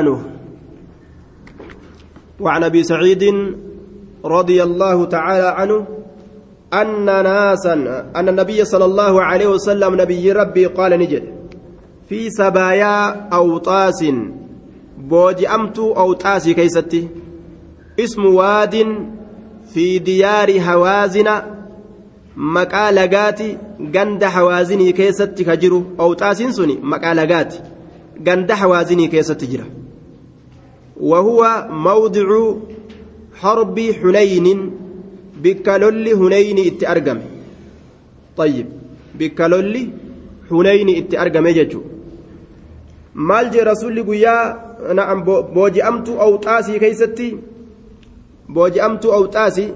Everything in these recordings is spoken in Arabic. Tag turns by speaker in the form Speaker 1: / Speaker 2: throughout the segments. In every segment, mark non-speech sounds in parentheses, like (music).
Speaker 1: عنه وعن أبي سعيد رضي الله تعالى عنه أن ناسا أن النبي صلى الله عليه وسلم نبي ربي قال نجد في سبايا أوطاس بوجئمت أوطاسي كيستي اسم واد في ديار هوازن lagaati ganda hawaazinii keessatti ka jiru awxaasiin suni maqaa lagaati ganda hawaazinii keessatti jira وهو موضع حرب حنين بكالولي حنين اتأرقم طيب بكالولي حنين اتأرقم يجو maal jee rasuulli guyyaa na'am booji'amtuu awxaasii keeysatti booji'amtuu awxaasii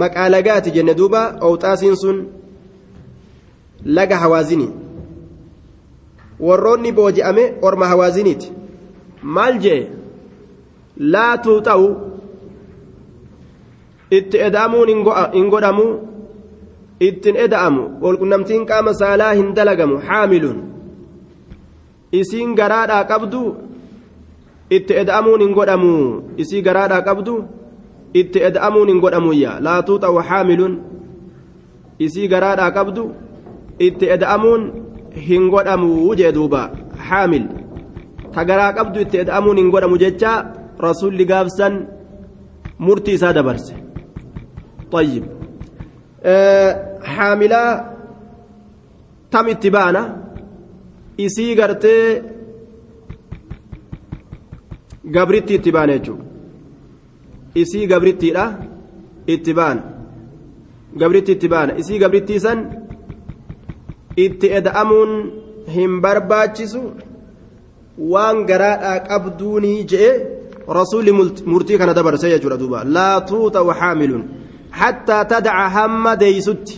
Speaker 1: maqaa lagaati jenne duuba awxaasiin sun laga hawaazinii warroonni booji'ame orma hawaaziniiti maal jee? Laa tuuxa'u itti eda'amuun hin godhamu. Ittiin eda'amu. Walqunnamtiin qaama saalaa hin dalagamu. Haamiluun isiin garaadhaa qabdu itti eda'amuun hin godhamu. Isii garaadhaa qabdu itti eda'amuun hin godhamuyya laa tuuxa'u haamiluun isii garaadhaa qabdu itti eda'amuun hin godhamu jee duuba. Haamil tagaraa qabdu itti eda'amuun hin godhamu jecha rasuulli gaafsan murtii isaa dabarse طيب حاملة تم اتبانا isii gartee gabritti itti baana jechuudha isii gabrittiidha itti baana gabritti itti baana isii gabrittii san itti eda'amuun hin barbaachisu Waan garaadhaa qabduunii je'e rasuulli murtii kana dabarse jechuudha duuba laa tuuta waxaamiluun hattaa tadaca hamma deeysutti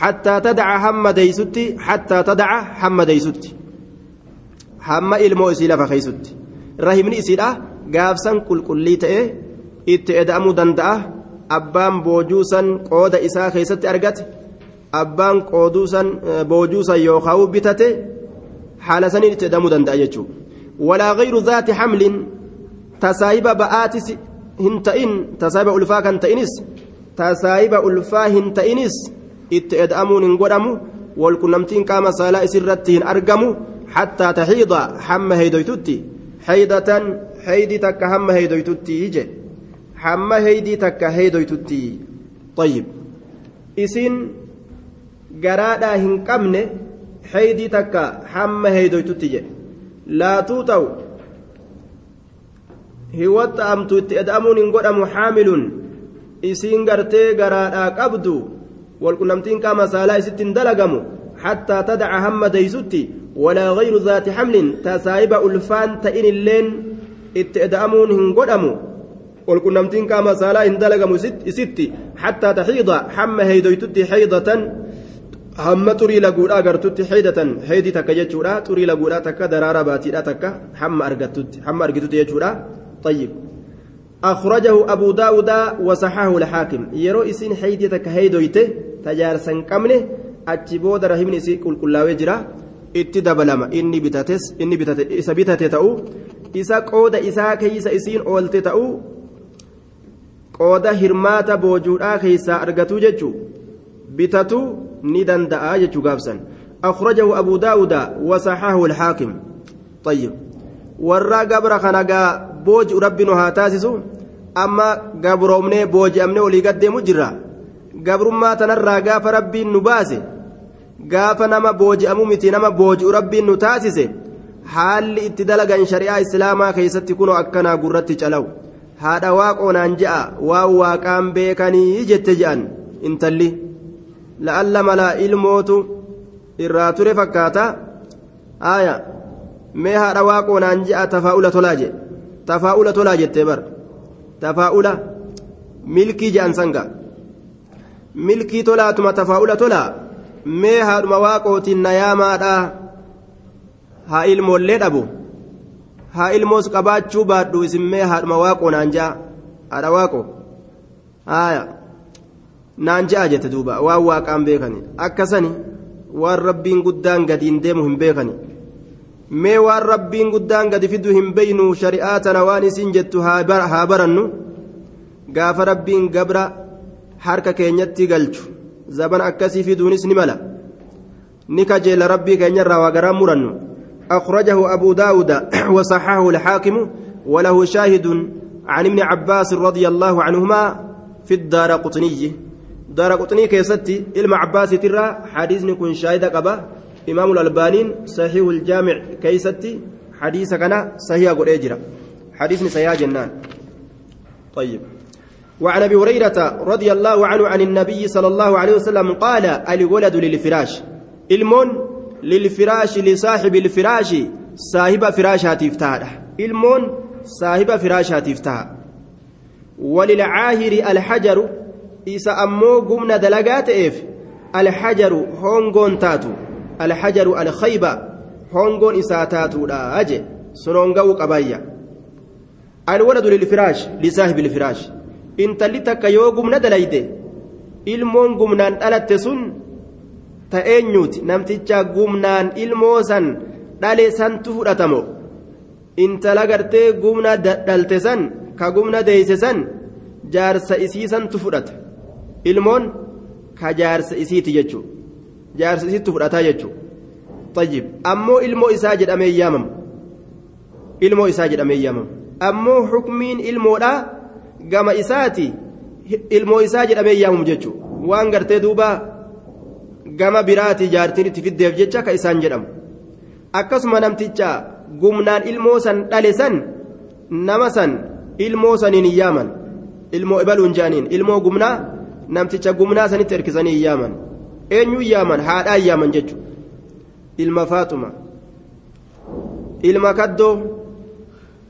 Speaker 1: hattaa tadaca hamma deeysutti hattaa tadaca hamma deeysutti hamma ilmoo isii lafa keeysutti rahimni isiidha gaafsan qulqullii ta'e itti eda'amuu danda'a abbaan boojuusan qooda isaa keessatti argate abbaan qooduusan boojuusan yookaan bitate haala saniin itti eda'amuu danda'a jechuudha. ولا غير ذات حمل تسايب بآتس هنتئن تسايب ألفا كان تئنس تسايب ألفا هنتئنس. اتئدأمون انقدموا والكنمتين كما سالا سرتهن أرقموا حتى تحيض حم هيدويتوتي. حيدة حيدي تك هم هيدويتوتي يجي حم هيدي تك هيدويتوتي. طيب. إسين قرادا هنقمن حيدي تك حم هيدويتوتي يجي laa tuuxa'u hiwwatta amtu itti eda'amuun hin godhamu haamiluun isiin gartee garaadhaa qabdu walqunnamtiin qaama saalaa isitti hin dalagamu hattaa tadaca hamma deeysutti walaa gayru zaati hamlin tasaayiba ulfaan ta'in illeen itti eda'amuun hin godhamu walqunnamtiin qaama saalaa hin dalagamu isitti hattaa taxiida hamma heeydoytutti xeydatan hamma xurii laguudha agartutti heydatan heydii takka jechuudha xurii laguudha takka daraara baatiidha takka hamma argatutti hamma argitutti jechuudha طيب أخرجه أبو داود وصححه الحاكم يرو إسين حيدي تك هيدويته تجارسا كمنه أتشبود رحمن إسي كل كل وجرا اتدبلما إني بتاتس إني بتاتس إسا بتاتي تأو إسا قود إسا كيس إسين أولت تأو قود هرمات بوجودا كيسا أرغتو ججو بتاتو ni danda'a jechuu gaafsan akhrajahu abu daawuda wasaxahu alxaakim طيب warra gabra kana gaa booji'u rabbi nu haa taasisu amma gabroomnee booji'amnee olii gaddeemu jirra gabrummaa tanarraa gaafa rabbiin nu baase gaafa nama booji'amu miti nama booji'u rabbiin nu taasise haalli itti dalagan shari'aa islaamaa keessatti kunoo akkanaa gurratti calawu haadha waaqoonaan je'a waan waaqaan beekanii jette je'an intalli la'alla malaa ilmootu irraa ture fakkaata aaya mee haadha waaqoonaan je'a tafaa'ula tolaa je tafaa'ula tolaa jettee bar tafaa'ula milkii je'an sanga milkii tolaatuma tafaa'ula tolaa mee haadhuma waaqootiin nayaamaadhaa haa ilmoollee dhabu haa ilmoos qabaachuu baadhu isin mee haadhuma waaqoonaan je'a haadha waaqoo aaya naan je'a jette duuba waan waaqaan beekani akkasani waan rabbiin guddaan gadiin deemu hin beekani mee waan rabbiin guddaan gadi fidu hin beynu shari'aa tana waan isin jettu haa barannu gaafa rabbiin gabra harka keenyatti galchu zaban akkasii fiduunis ni mala ni kajeela rabbii keenyarraa waa garaa murannu أخرجه أبو داود وصححه الحاكم وله شاهد عن ابن عباس رضي الله عنهما في الدار قطني دار قطني كيستي إلما عباس ترى حديث كن شاهد قبا. إمام الألبانين صحيح الجامع كيستي حديث كان صحيح قد أجرى حديث صحيح جنان. طيب. وعن أبي هريرة رضي الله عنه عن النبي صلى الله عليه وسلم قال الولد للفراش. إلمون للفراش لصاحب الفراش صاحب فراشات افتاها إلمون صاحب فراشات افتاها وللعاهر الحجر إسا أمو قمنا دلقات إف الحجر هونغون تاتو الحجر الخيبة هونغون إسا تاتو لا أجي سنونغو قبايا الولد للفراش لصاحب الفراش intalli takka yoo gumna dalayde ilmoon gumnaan dhalatte sun ta'eenyuuti namticha gumnaan ilmoo san dhale santu fudhatamo intala gartee gumna dhalte san ka gumna deeyse san jaarsa isii santu fudhata ilmoon ka jaarsa isiiti jechuu jaarsa isiitu fudhataa jechuu طيب ammoo ilmoo isaa jedhamee yaamamu ilmoo isaa jedhamee yaamamu ammoo xukmiin ilmoodhaa gama isaati ilmoo isaa jedhamee yaamamu jechuun waan gartee duuba gama biraati jaartiin itti fiddeef jecha ka isaan jedhamu akkasuma namticha gumnaan ilmoo san dhale san nama san ilmoo saniin yaaman ilmoo ibaluun jaaniin ilmoo gumnaa namticha gumnaa sanitti erkisanii hin yaaman eenyuun yaaman haadhaan yaaman jechuudha ilma faatuma ilma kaddoo.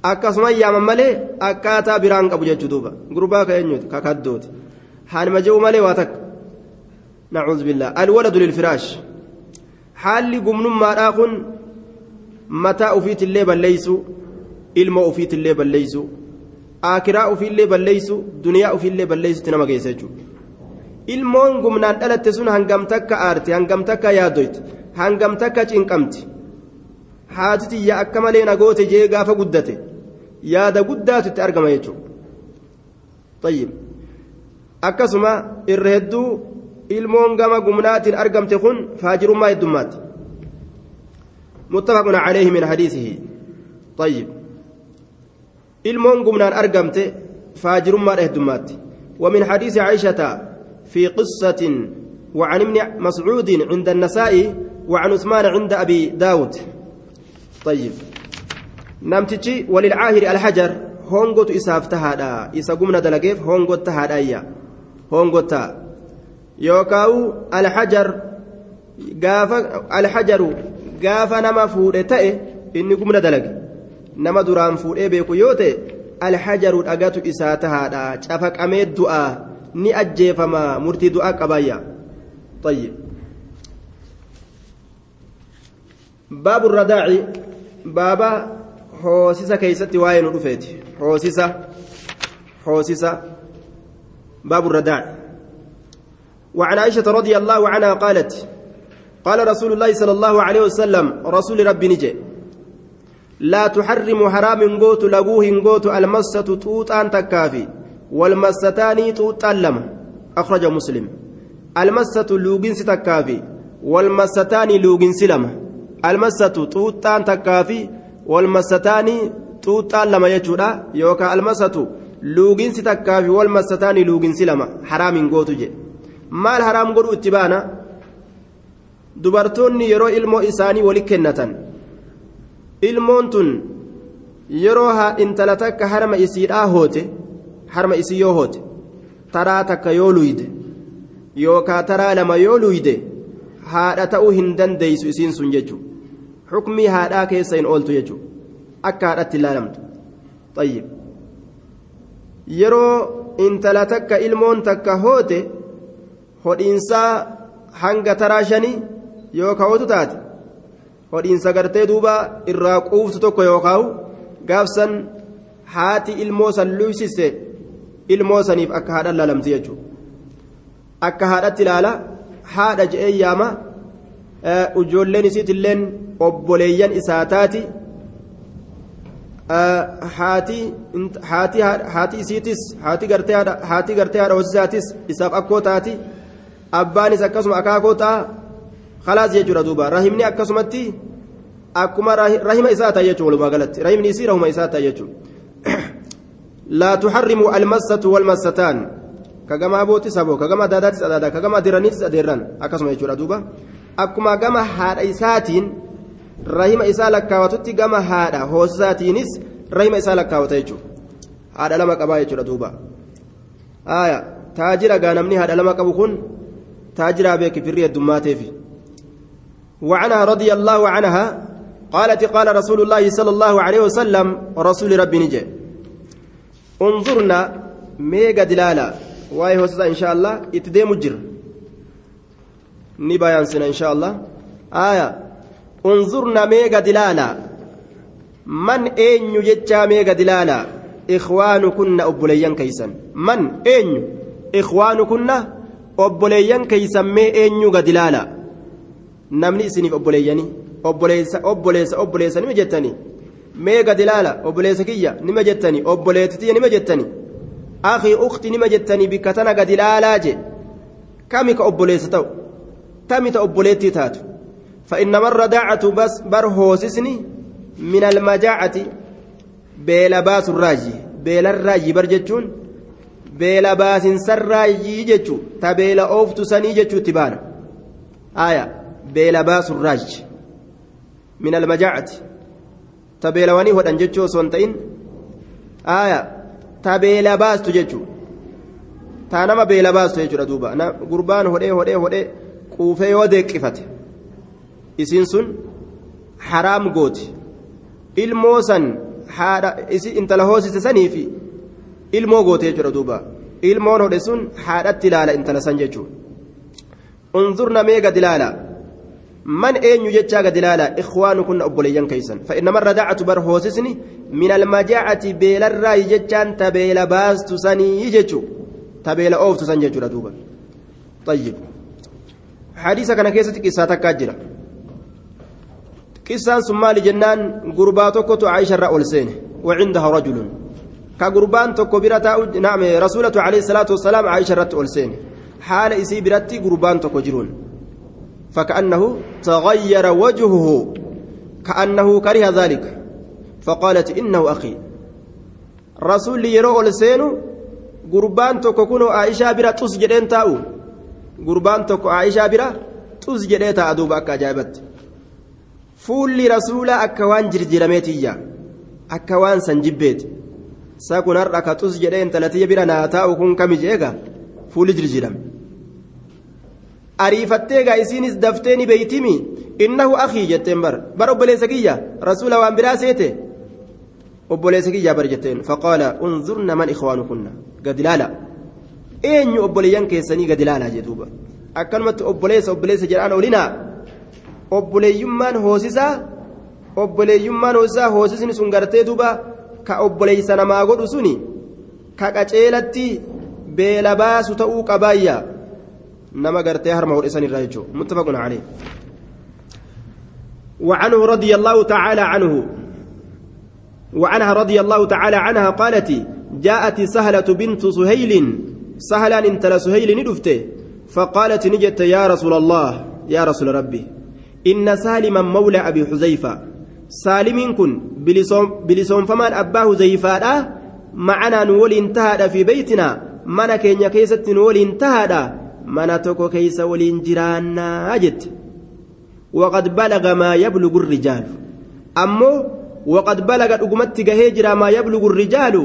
Speaker 1: akkasuma yaaman malee akkaataa biraan qabu jechuu duuba gurbaa ka eenyuti ka kaddooti haanima je'u malee waa takka nacuudhu billaa alwaladu lilfiraash haalli gumnummaadhaa kun mataa ufiitillee balleeysu ilma ufiitillee balleeysu aakiraa ufiillee balleeysu duniyaa ufiillee balleeysutti nama geessa jechuudha ilmoon gumnaan dhalatte sun hangam takka aarti hangam takka yaaddoyti hangam takka cinqamti haati tiyya akka malee nagoote jee gaafa guddate yaada guddaatu itti argama jechuudha akkasuma irra hedduu ilmoon gama gumnaatiin argamte kun faajirummaa heddummaatti متفق عليه من حديثه طيب ilmoon gumnaan argamte faajirummaa heddummaatti ومن حديث عائشة في قصة وعن ابن مسعود عند النسائي وعن عثمان عند أبي داود طيب namtichi walilcaahiri alhajar hongotu isaaf tahaadha isa gumna dalageef hongot tahaadhaayya hongotta yookaawu alhajar gaafa alhajaru gaafa nama fuudhe ta'e inni gumna dalage nama duraan fuudhee beeku yoo ta'e alhajaru dhagatu isaa tahaadha cafaqamee du'aa ni ajjeefama murtii du'aa qabaayya. طيب باب الرداع بابا keeysatti waa'ee nu dhufeeti. Hoosisa hoosisa. باب الرداع وعن عائشة رضي الله عنها قالت قال رسول الله صلى الله عليه وسلم رسول ربي نجي لا تحرم حرام قوت لقوه قوت المسة توتان تكافي. والمستان لما أخرج مسلم المسة لوجنس تكافي والمستان لوجنس لما المسة توتان تكافي والمستان توتان لما يجودا يوكا المسة wal massataanii luuginsi lama haraamiin gootu jedhe maal haraam godhu itti baana dubartoonni yeroo ilmoo isaanii wali kennatan ilmoon tun yeroo intala takka harma isii yoo hoote taraa takka yoo luyde yookaa taraa lama yoo luyde haadha ta'uu hin dandeeysu isiin sun jechuudha. Xukmii haadhaa keessa hin ooltu jechuudha. Akka haadhatti ilaalamtu. Xayyib. yeroo intala takka ilmoon takka hoote hodhiinsaa hanga taraa shanii yoo kaa'utu taate hodhiinsa gartee duuba irraa quuftu tokko yoo kaa'u gaafsan haati ilmoo san luysise ilmoo saniif akka haadha laalamti jechuudha akka haadhatti ilaala haadha je'ee yaama ijoolleen isiitilleen obboleeyyan isaa taati haati haati isiitis haati gartee haati gartee haadha hoosisaatis isaaf akkoo taati abbaanis akkasuma akaakoo ta'a khalaas jechuudha duuba rahimni akkasumatti akkuma rahima isaa ta'a jechuudha walumaa galatti rahimni isii rahuma isaa ta'a jechuudha tuharrimu almassatu walmassataan kagama abootis aboo kagama adaadaatis adaadaa kagama adeeraniitis adeerran akkasuma jechuudha duuba akkuma gama haadha isaatiin rahima isaa lakkaawatutti gama haadha hoosisaatiinis rahima isaa lakkaawata jechuudha haadha lama qabaa jechuudha duuba haaya taajira gaa namni haadha lama qabu kun taajiraa beeki firri heddumaateefi وعنها رضي الله عنها قالت قال رسول الله صلى الله عليه وسلم رسول ربي نجي انظرنا ميغا دلالا. واي هوسا إن شاء الله. اتدي مجر نبايان سنة إن شاء الله. آية. انظرنا ميغا دلالا. من اين يجتا ميغا دلالا؟ إخوانكن أبوليان كيسن من اين إخوانكن أبوليان كيسن مي اين يغا دلالا. namni isiniif obboleeyyanii obboleessa obboleessa obboleessa nima jettanii mee gad ilaala obboleessa kiyya nima jettanii obboleettitiyya nima jettanii akii ukti nima jettanii bikka tana gad ilaalaa je kami ka obboleessa ta'u tami ta obboleettii taatu فإنما الرداعة بس بر هوسسني من المجاعة بيلا باس الراجي بيلا الراجي برجتون بيلا باس سراجي جتشو تبيلا أوفتو سني جتشو تبانا آية beela baasu raaj min almajaacati ta beelawanii hodhan jechuu osoo hin ta'in aaya ta beela baastu jechuu ta nama beela baastu jechuudha duuba gurbaan hodhee hodhee hodhee quufee yoo deeqqifate isiin sun haraam gooti ilmoo san haadha isi intala hoosise saniifi ilmoo goote jechuudha duuba ilmoon hodhe sun haadhatti ilaala intala san jechuu unzurna mee gad ilaala من أين يجتشا دلالة؟ إخوانكن أبوليان كيسا فإنما الرداعة برهوسسني من المجاعة بيل الرأي جتشان تبيل باس تسني يجتشو تبيل أوف تسني يجتشو دوبا طيب. حديثة كان كيسة قصة تكاجرة. قصة ثم لجنان قرباتك عائشة الرأول سين وعندها رجل. كقربان برتا نعم رسولة عليه الصلاة والسلام عائشة الرأول سين حال إسي برتي قربان تكو جرون. فكأنه تغير وجهه. كأنه كره ذلك. فقالت إنه أخي. رسول يرو لسينو قربان توكو كنو عائشة برا تسجدين تاو قربان توكو عائشة برا تسجدين تاو دوبا أكا جابت. فولي رسول أكوان جرجرميتيا أكوان سنجبت ساكن أرقى تسجدين تلتي برا ناتاو كن كمي جيغا فولي جرجرم. Ariifattee gaa isiinis daftee ni beeytimi innahu akii jetteen bar bar obboleessa kiyya rasuula waan biraa seete obboleessa kiyya bar jetteen faqaala unzurna man ikhwaanukunna gad ilaala eenyu obboleeyyan keessanii gad ilaalaa jedhuuba akkanumatti obboleessa obboleessa jedhaan olinaa obboleeyyummaan hoosisaa obboleeyyummaan hoosisaa hoosisni sun gartee duuba ka obboleeysa namaa godhu suni ka qaceelatti beela baasu ta'uu qabaayyaa نما قرتي هرمه ورسان الراجو متفق عليه وعنه رضي الله تعالى عنه وعنها رضي الله تعالى عنها قالت جاءت سهلة بنت سهيل سهلا انت سهيل ندفته فقالت نجت يا رسول الله يا رسول ربي إن سالما مولى أبي حذيفة سالم كن بلسون فمان أباه زيفاء معنا نولي انتهى في بيتنا من كين كيست نولي انتهى mana tokko keeysa waliin jiraannaa jette. Waqad balaga maa yablugu rijaalu. Ammoo waqad balaga dhugumatti gahee jira maa yablugu rijaalu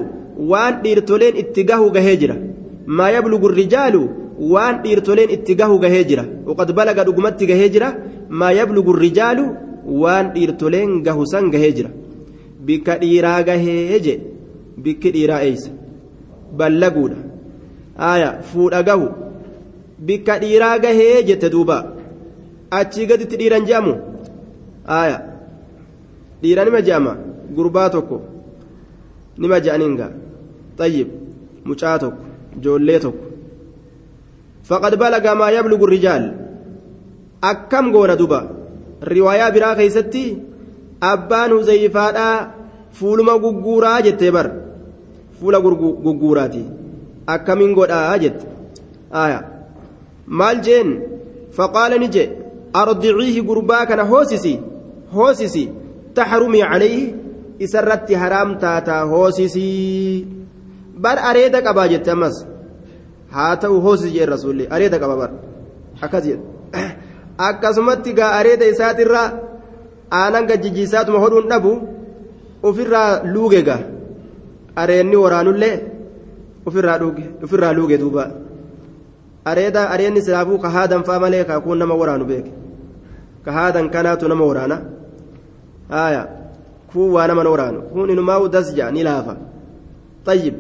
Speaker 1: waan dhiirtoleen itti gahu gahee jira. Maa yablugu rijaalu waan dhiirtoleen itti gahu gahee jira. Waqad balaga dhugumatti gahee jira maa yablugu rijaalu waan dhiirtoleen gahu san gahee jira. Bikka dhiiraa gahee je bikki dhiiraa eeysa ballaguudha. Aya fuudha gahu bikka dhiiraa gahee jette duuba. Achii gaditti dhiiran je'amu? Aya dhiira nima je'ama? Gurbaa tokko. Nima je'aniinga xayyib mucaa tokko. Joollee tokko. Faqad balaga maa yablugu rijaal. Akkam goona duba riwaayaa biraa keeysatti abbaan huzayfaadhaa fuuluma gugguuraa jettee bar. Fuula gugguuraati. Akkamiin godhaa jette? Aya maal jeen faqaala ni jee ardiciihi gurbaa kana hoosisi hoosisi taxrumii calayhi isarratti haraam taataa hoosisii bar areeda qabaa jette ammas haa ta'u hoosisi jeen rasuulli areeda qaba bar akkas jedhe akkasumatti gaa areeda isaatirraa aanan gajjijiisaatuma hodhuun dhabu ofirraa luuge gaa areenni waraanullee ofirraa luuge duuba areeda areenni silaafuu ka haadan faa malee kaakuun nama waraanu beeke ka haadan kanaatu nama waraana haya kun waa nama waraanu kun inumaa'u dasja ni laafa طيب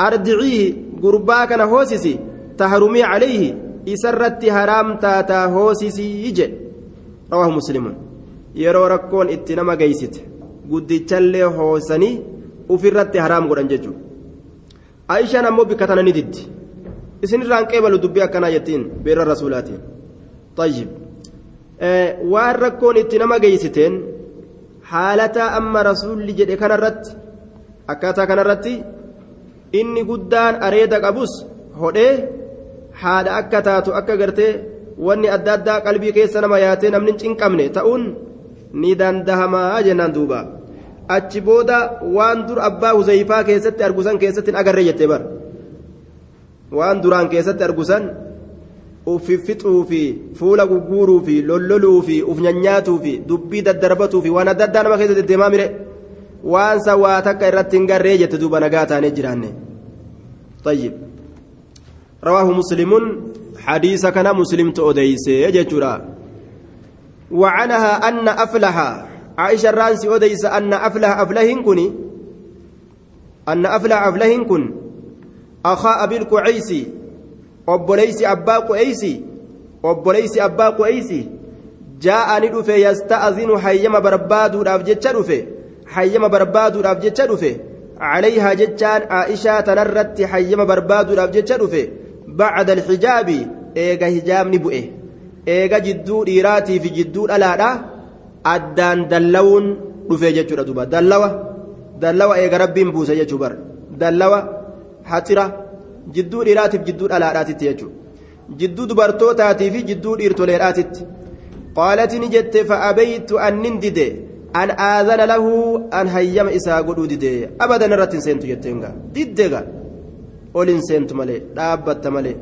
Speaker 1: أرجعيه قربا كان هوسسي تهرمي عليه إسرت هرام تاتا هوسسي يجي رواه مسلم يرو ركون اتنما قيست قد تشلي هوسني وفرت هرام قران ججو عائشة نمو بكتنا ندد isin irraan qeebalu dubbii akkanaa jettiin beera rasuulaatiin. Tayyib. Waan rakkoon itti nama geeysiteen haalata amma rasuulli jedhe kanarratti akkaataa kanarratti inni guddaan areeda qabus hodhee haadha akka taatu akka gartee wanni adda addaa qalbii keessa nama yaatee namni cinqamne ta'uun ni dandahamaa jennaan duuba. Achi booda waan dur abbaa huzayfaa keessatti argusan keessatti hin agarree jettee bara. Waan duraan keessatti argusan uffifixuu fi fuula gugguuruu fi lolloluu fi uf nyanyaatuu fi dubbii daddarbatuu fi waan adda addaa nama keessa deddeemaa mire waan san waa takka irratti hin garree jette duuba nagaa taanee jiraanne طيب رواه مسلم حديث كان مسلم تؤديس يجترا وعنها أن أفلح عائشة الرانسي أديس أن أفلح أفلهن كني أن أفلح أفلهن كن أخا أبي الكعيسي obboleeysi abbaa qu'eeysi obboleeysi abbaa qu'eeysi jaa'ani dhufe yasta'zinu hayyama barbaaduudhaaf jecha dhufe hayyama barbaaduudhaaf jecha dhufe calayhaa jechaan aa'ishaa tanarratti hayyama barbaaduudhaaf jecha dhufe bacda alxijaabi eega hijaabni bu'e eega jidduu dhiiraatii fi jidduu dhalaadha addaan dallawuun dhufe jechuudha duba dallawa dallawa eega rabbiin buuse jechuu bar dallawa haxira jidduu dhiiraatiif jidduu dhalaadhaatitti jechuudha jidduu dubartootaatii fi jidduu dhiirtoleedhaatitti qaalati ni jette fa'abeeytu annin dide an aazana lahu an hayyama isaa godhuu dide abadan irratti hin seentu jetteenga diddega ol hin seentu malee dhaabbatta malee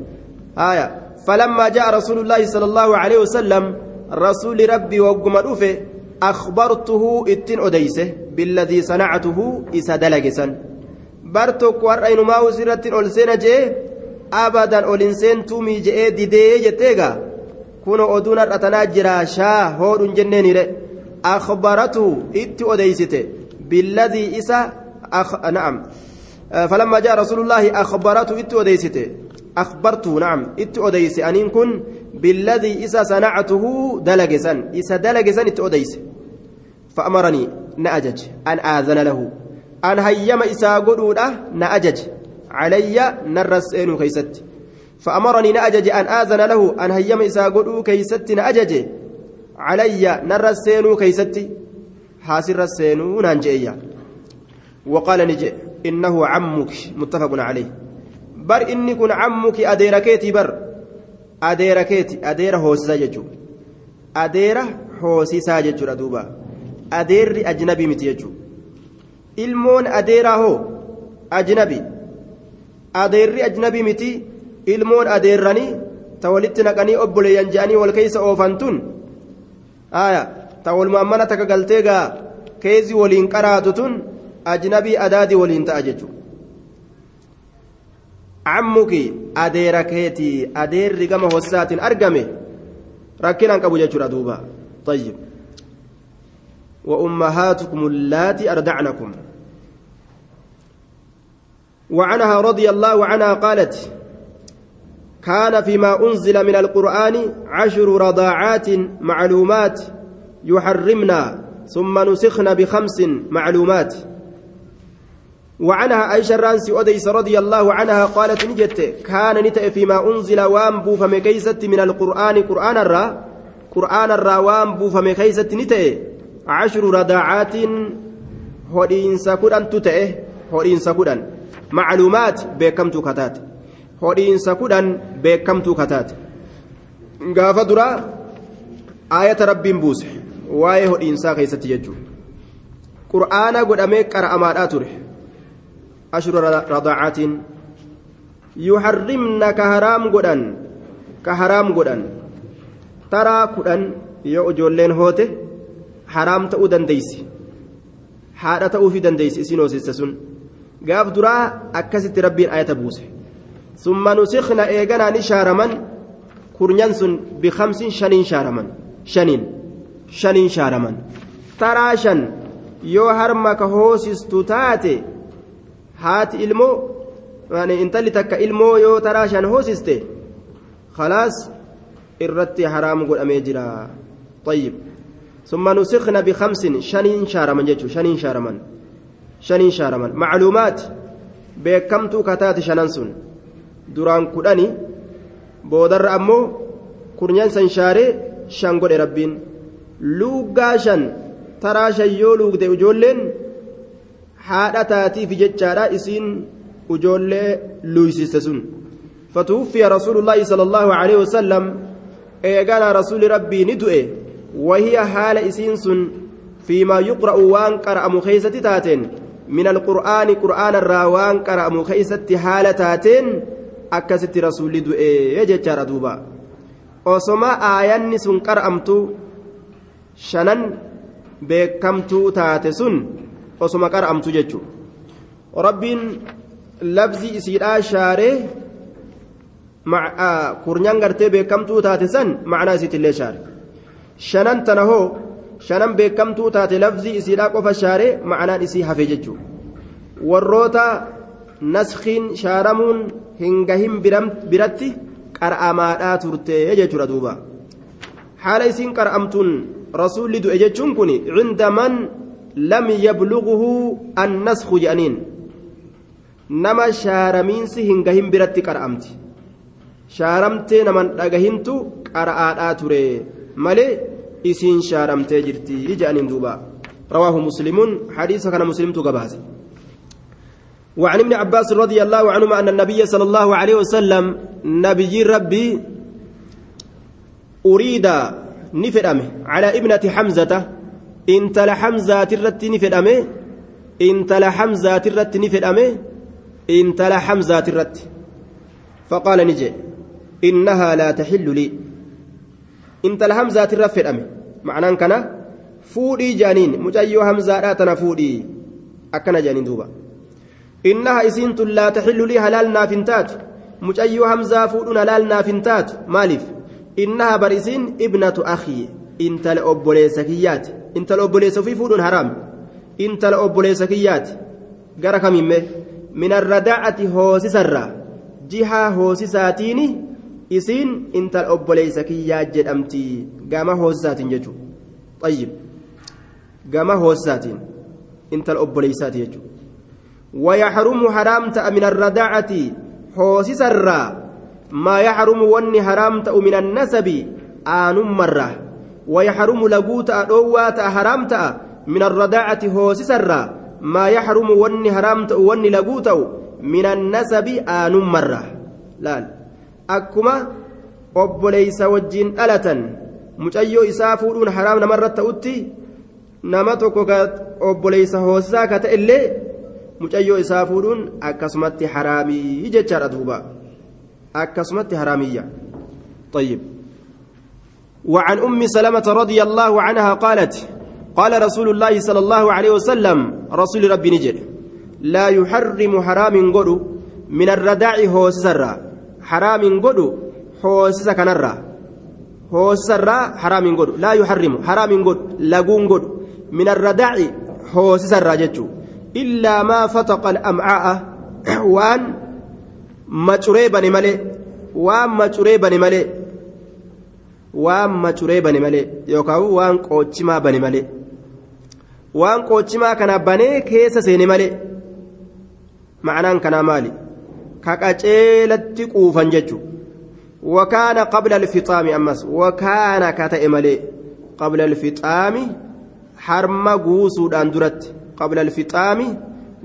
Speaker 1: haya falammaa ja'a rasuulullaahi sala allaahu aleyhi wasalam rasuuli rabbii wagguma dhufe akhbartuhu ittin odeyse billadii sanactuhu isa dalagesan bar tokko har'a inumaa usirratti ol seena jee abadan ol hin seentuumii je'ee didee jetteega kun oduun har'a tanaa jira shaa hoodhun jenneeniire akhbaratu itti odeysite billadii isa na'am جاء رسول الله أخبرته إت أديسته أخبرته نعم إت أديس أنين كن بالذي إسا صنعته دلجسا إسا دلجسا إت أديس فأمرني نأجج أن آذن له an hayyama isaa godhuudha na ajaje. Calayya narra seenu keeysatti. فأمرني نأجج أن آذن له أن هيم إسا قدو كيستي نأجج علي نر السينو كيستي حاسر السينو نانجئيا وقال نجي إنه عمك متفق عليه بر إني كن عمك أديركيتي بر أديركيتي أدير هوسيسا ججو أدير هوسيسا ججو ردوبا أدير أجنبي متيجو ilmoon adeeraa hoo ajnabi adeerri ajnabi miti ilmoon adeerranii ta walitti naqanii obboleeyyan je'anii wal keeysa oofan tun ta walumaan mana takka galtee gaa keezi waliin qaraatu tun ajnabii adaadii waliin ta'a jechu cammuki adeera keetii adeerri gama hossaatiin argame rakkinaan qabu jechuudha duuba طيب وأمهاتكم اللاتي أردعنكم وعنها رضي الله عنها قالت كان فيما أنزل من القرآن عشر رضاعات معلومات يحرمنا ثم نسخن بخمس معلومات. وعنها عائشة الرانسي أديس رضي الله عنها قالت نجت كان نتأ فيما أنزل وانبو فمكيست من القرآن قرآن الرا qur'aanarraa waan buufame keeysatti ni ta'e cashru radaacaatiin hodhiinsa kudhantu ta'e hodhiinsa kudhan macluumaat beekamtuu kataate hodhiinsa kudhan beekamtuu kataate gaafa duraa aayata rabbiin buuse waa'ee hodhiinsaa keeysatti jechuudha qur'aana godhamee qara'amaadhaa ture ashru radaacaatiin yuharrimna ka haraam godhan ka haraam godhan taraa kudhan yoo ijoolleen hoote haraam ta'uu dandeeysi haadha ta'uufii dandeeysi isiin hoosiste sun gaaf duraa akkasitti rabbiin ayata buuse summa nusikna eeganaa ni shaaraman kurnyan sun bikamsin shaniin shaaraman shaniin shaniin shaaraman taraa shan yoo harma ka hoosistu taate haati ilmoo intalli takka ilmoo yoo taraa shan hoosiste khalaas irratti haraam godhamee jira طيب ثم نسخنا بخمس شنين شارما جتشو شنين شارما شنين شارما معلومات beekamtuu kataate shanan sun duraan kudhani boodarra ammoo kurnyan san shaaree shan godhe rabbiin luuggaa shan taraa shan yoo luugde ijoolleen haadha taatiif jechaadha isiin ijoollee luuysiste sun فتوفي رسول الله صلى الله عليه وسلم إيقانا رسول ربي ندؤه وهي حال إسينس فيما يقرأ وان قرأ مخيسة تاتين من القرآن قرآن الراوان قرأ مخيسة حال تاتين أكست رسول دؤه يجتر دوبا osoma aayanni sun qar'amtu shanan beekamtuu taate sun osoma qar'amtu jechu rabbiin labzii isiidhaa shaaree kurnyan gartee beekamtuu taate san macnaa isiitillee shaare shanan tana hoo shanan beekamtuu taate labzii isiidhaa qofa shaaree macnaan isii hafe jechuu warroota naskiin shaaramuun hin gahin biratti qar'amaadhaa turte jechuudha duuba haala isiin qar'amtuun rasuulli du'e jechuun kun cinda man lam yabluguhu annasku jedhaniin nama shaaramiinsi hin gahin biratti qar'amti shaaramtee naman dhagahintu qara'aadhaa ture malee isiin shaaramtee jirti. Jedhaniin duuba. Rawaahu muslimuun hadiisa kana muslimtu gabaase. وعن ابن عباس رضي الله عنهما أن النبي صلى الله عليه وسلم نبي ربي أريد نفدمه. على ابنة حمزة. انت لحمزة ترت نفدمه. انت لحمزة ترت نفدمه. انت لحمزة ترت. فقال نجي إنها لا تحل لي. انت لحمزة ترت فدمه معناه كان فودي جانين مجيو حمزة لا تنفودي أكن جانين دوبا إنها إسنت لا تحل لي هلال نافنتات مجيو همزة فودون هلال نافنتات مالف إنها برسين ابنة أخي إنت الأبوليسكيات إنت الأبوليس في فودون حرام إنت الأبوليسكيات قرك ممه من الرداعة هوسي سرة جهة هوسي ساتيني إسين إنت الأبوليسكيات جدأمتي قام هوسات ججو طيب قام هوسات إنت الأبوليسات يجو ويحرم حرامت من الرداعة حوسس الرا ما يحرم وني حرامت من النسب آن مرة ويحرم لقوت أدوات حرامت من الرداعة حوسس الرا ما يحرم وني حرامت وني لقوت من النسب آن مرة لا أكما obboleeysa wajjiin dhalatan mucayyoo isaa fuudhuun haraam namarra ta'utti nama tokko obboleeysa hoosisaa ka ta'e illee mucayyoo isaa fuudhuun akkasumatti haraamii jechaadha duuba akkasumatti haraamiyya طيب وعن أم سلمة رضي الله عنها قالت قال رسول الله صلى الله عليه وسلم رسول ربي نجر لا يحرم حرام قدو من الرداع هو سرا حرام قدو هو سكنرا هو سرا حرام قدو. لا يحرم حرام قدو لقون قدو. من الرداع هو سرا جتشو. إلا ما فتق الأمعاء. (coughs) وأن مجري بني ملي. وأن مجري بني ملي. وأن مجري بني ملي. يوكاو وأن قوچما بني ملي. وأن قوچما كان بني كيس سيني ملي. haqaceelatti quufan jechu wakaana qabla alfixaami ammas wakaana ka ta'e malee qabla alfixaami harma guusuudhaan duratti. Qabla alfixaami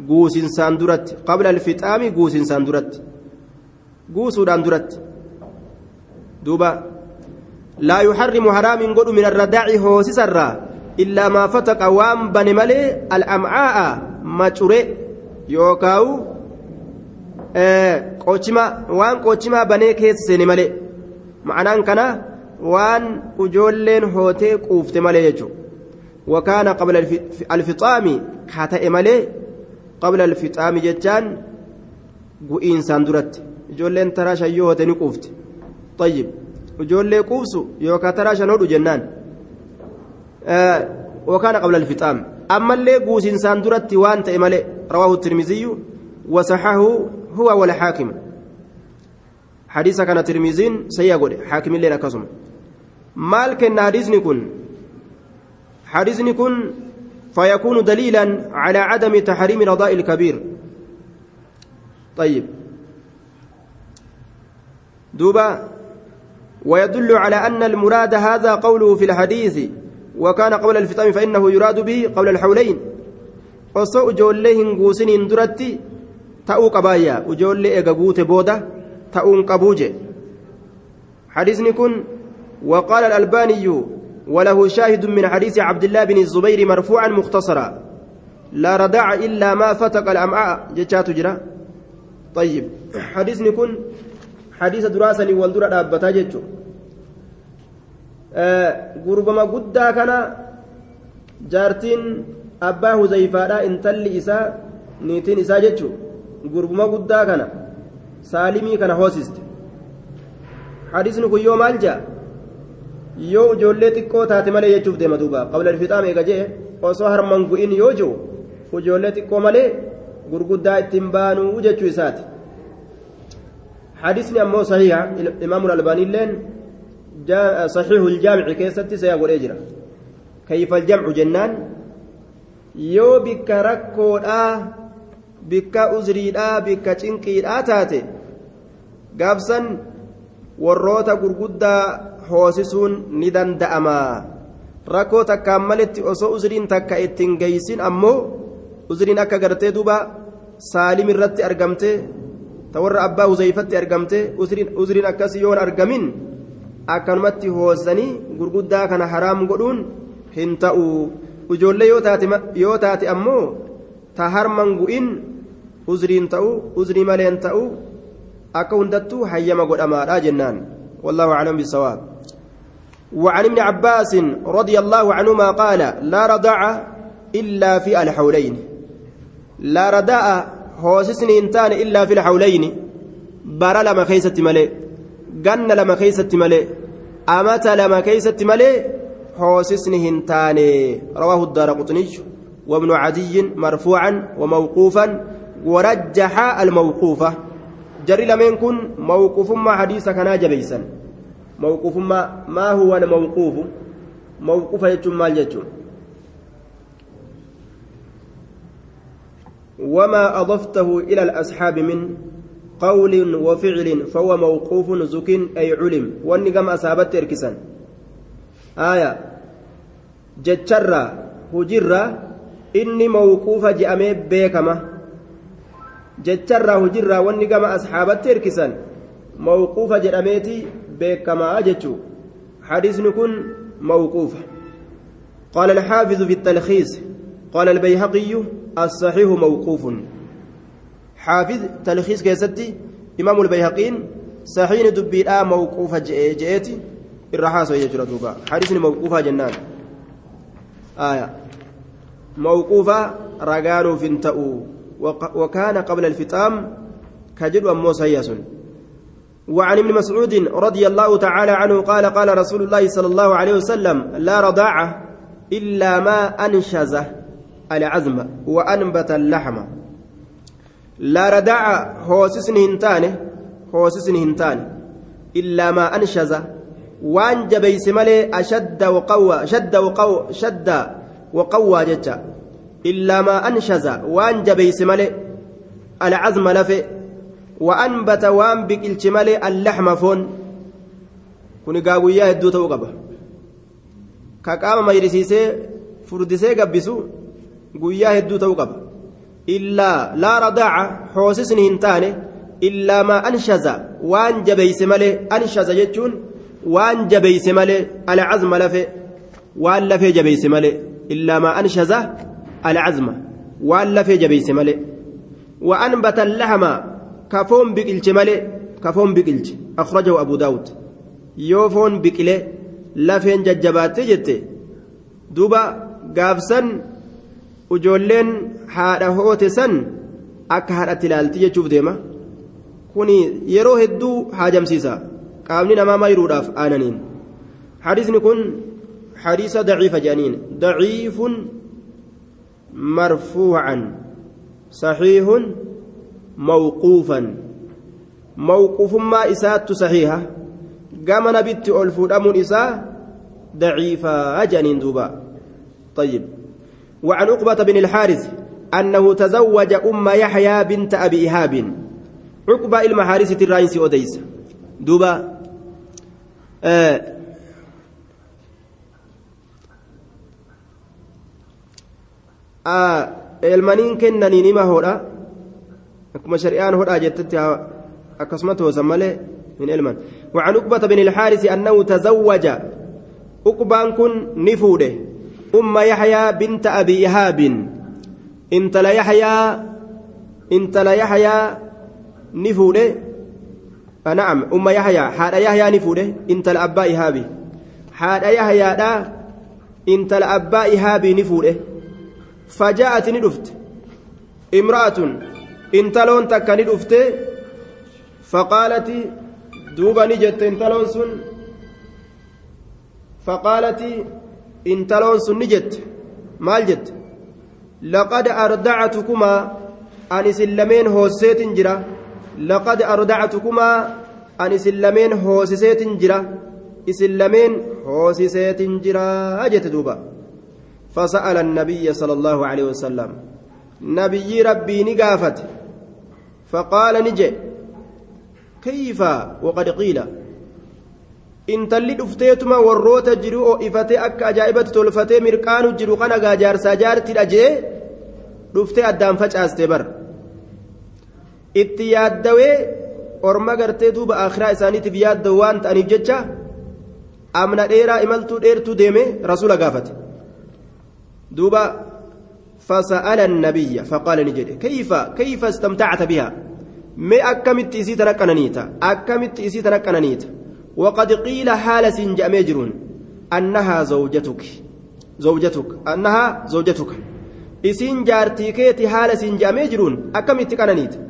Speaker 1: guusinsaan duratti. Qabla alfixaami guusinsaan duratti. Guusuudhaan duratti. Duuba. Laa yuharrimu haraamiin godhu min arradaaci hoosisarraa illaa maa fataqa waan bane malee al'amcaa'a macure yookaawu Eh, waan qochimaa banee keessa seene malee. Ma'anaan kana waan ujoolleen hootee quufte malee jechuudha. Wakaana qabla alfixaami haa ta'e malee qabla alfixaami jechaan gu'iinsaan duratti. Ijoolleen taraa shayyoo hoote ni quufte. Tayyib. Ujoollee quufsu yookaan taraa shan hodhu jennaan. Eh, Wakaana qabla alfixaami. Ammallee guusiinsaan duratti waan ta'e malee rawaahu tirmiziyyu wasaxahu huwa wala xaakim hadiisa kana tirmiziin sayyaa godhe haakimilleen akkasuma maal kenna hadiisni kun hadiisni kun فيكون دليلا على عدم تحريم رضاء الكبير. طيب. دوبا ويدل على أن المراد هذا قوله في الحديث وكان قبل الفطام فإنه يراد به قبل الحولين. وصو جولهم قوسين درتي ta'uu qabaayyaa ijoollee ega guute booda ta'uun qabuu je. حديثني كن وقال الألباني وله شاهد من حديث عبد الله بن الزبير مرفوعا مختصرا لا ردع إلا ما فتق الأمعاء جتشات جرا طيب حديثني كن حديث دراسة والدرا دابتا جتشو gurbama guddaa kana jaartiin abbaa huzayfaadha intalli isaa niitiin isaa jechuun gurbuma guddaa kana saalimii kana hoosiste hadisni kun yoo maal jaa yoo ijoollee xiqqoo taate malee jechuuf deema duuba qabla ilfixaam eega jee osoo harman gu'in yoo jiru ijoollee xiqqoo malee gurguddaa ittiin baanuu jechuu isaati ammoo sahiha imaamu albaaniilleen saxiihu iljaamici keessatti saya godhee jira kayfa aljamcu jennaan yoo bikka bikka uzriidhaa bikka cinqiidhaa taate gaabsan warroota gurguddaa hoosisuun ni danda'ama. Rakkoo takkaan maletti osoo uzriin takka ittiin geeysin ammoo uzriin akka gartee duuba saalim irratti argamte ta warra abbaa huzeyfatti argamte uzriin akkasii yoon argamin akkanumatti hoosanii gurguddaa kana haraam godhuun hin ta'u. Ijoollee yoo taate ammoo ta harman gu'in uzriin ta'u uzrii maleen ta'u akka hundattuu hayyama godhamaadha jennaan. والله أعلم بالصواب وعن ابن عباس رضي الله عنهما قال لا رضع إلا في الحولين لا رداء هوسسني انتان إلا في الحولين برا لما كيست ملي جن لما كيست ملي أمت لما كيست ملي هوسسني هنتان رواه الدار قطني وابن عدي مرفوعا وموقوفا ورجح الموقوفة. جري لمن كن موقوف ما حديث كان جبيسا. موقوف ما ما هو الموقوف موقوف؟ يجم مال يجم وما أضفته إلى الأصحاب من قول وفعل فهو موقوف زك أي علم. والنقم أصابت إركسا آية. جتشرا. هجرا. إني موقوف جأمي بيكمه jecharraa hujirraa wanni gama asxaabatti hirkisan mawquufa jedhameeti beekamaa jechuu حديث كن موقوف قال الحافظ في التلخيص قال البيهقي الصحيح موقوف حافظ تلخيص كيستي إمام البيهقين صحيح دبي آه موقوفة جئتي الرحاس يجرى دوبا حديث موقوفة جنان آية موقوفة رقان فنتأو وكان قبل الفطام كجد أمو وعن ابن مسعود رضي الله تعالى عنه قال قال رسول الله صلى الله عليه وسلم لا رضاعة إلا ما أنشز العزم وأنبت اللحم. لا رداعة هو سسن هنتانه هو سسن هنتانه إلا ما أنشز. وأن جبيس ملي أشد وقوى شد وقوى شد وقوى جتا إلا ما أنشز وأن جبيس ملئ العزم لفئ وأنبت وأن بكلش ملئ اللحم فون kun egaa guyyaa hedduu ta'uu qaba ka qaama mayrisiisee furdisee gabbisu guyyaa hedduu ta'uu qaba illaa laa radaaca hoosisni hin taane illaa maa anshaza waan jabeeyse malee anshaza jechuun waan jabeeyse malee alcazma lafe waan lafee alcazma waan lafee jabeeyse malee وأنبت اللحم كفون بقلش ملئ كفون بقلش أخرجه أبو داود يوفون بقلة لفين ججبات جت دوبا قافسن وجولين حاله هوتسن akka haadhatti ilaalti jechuuf deema kuni yeroo hedduu haajamsiisa qaamni namaa mayruudhaaf aananiin hadiisni kun hadiisa daciifa jedhaniin daciifun marfuucan صحيح موقوفا. موقوف ما إسات صحيحة. قام نبت ألفود أمون إساء ضعيفة أجنين دوبا. طيب. وعن عقبة بن الحارث أنه تزوج أم يحيى بنت أبي إيهاب عقبة المحارثة الرئيس أوديس. دوبا. آه. Elmaniin kennanii nima hodha akkuma shari'aan hodhaa jettetti akkasuma toosan malee hin elman وعن عقبة بن الحارث أنه تزوج عقبان كن نفوده. أم يحيى بنت أبي إيهاب انت لا يحيى انت لا يحيى نفوده. نعم أم يحيى حاد يحيى نفوده انت الأبا إيهابي حاد يحيى دا انت الأبا إيهابي نفوده. فجاءت ندفت. امرأة انتلون تكا ندفت. فقالت دوبا نجت انتلون سن. فقالت انتلون سن نجت. مال جت؟ لقد أردعتكما. أن سلمين هوسيت جرا. لقد أردعتكما. أن سلمين هوسيت جرا. إسلمين هوسيت جرا. أجت دوبا. فسأل النبي صلى الله عليه وسلم نبي ربي نقافت فقال نجي كيف وقد قيل intalli dhufteetuma warroota jiru ho'ifatee akka ajaa'ibatti tolfatee mirqaanu jiru kana gaajaarsaa jaartidha jee dhuftee addaan facaaste bar itti yaaddawee orma gartee duuba akhiraa isaaniitiif yaaddawu waan ta'aniif jecha amna dheeraa imaltuu دوبا فسأل النبي فقال نجد كيف كيف استمتعت بها؟ ما أكمت إسي تنكنانيتا أكمت إسي تنكنانيتا وقد قيل حال مجرون أنها زوجتك زوجتك أنها زوجتك. إسين جارتي كيتي حال سنجا مجرون أكمت كنانيتا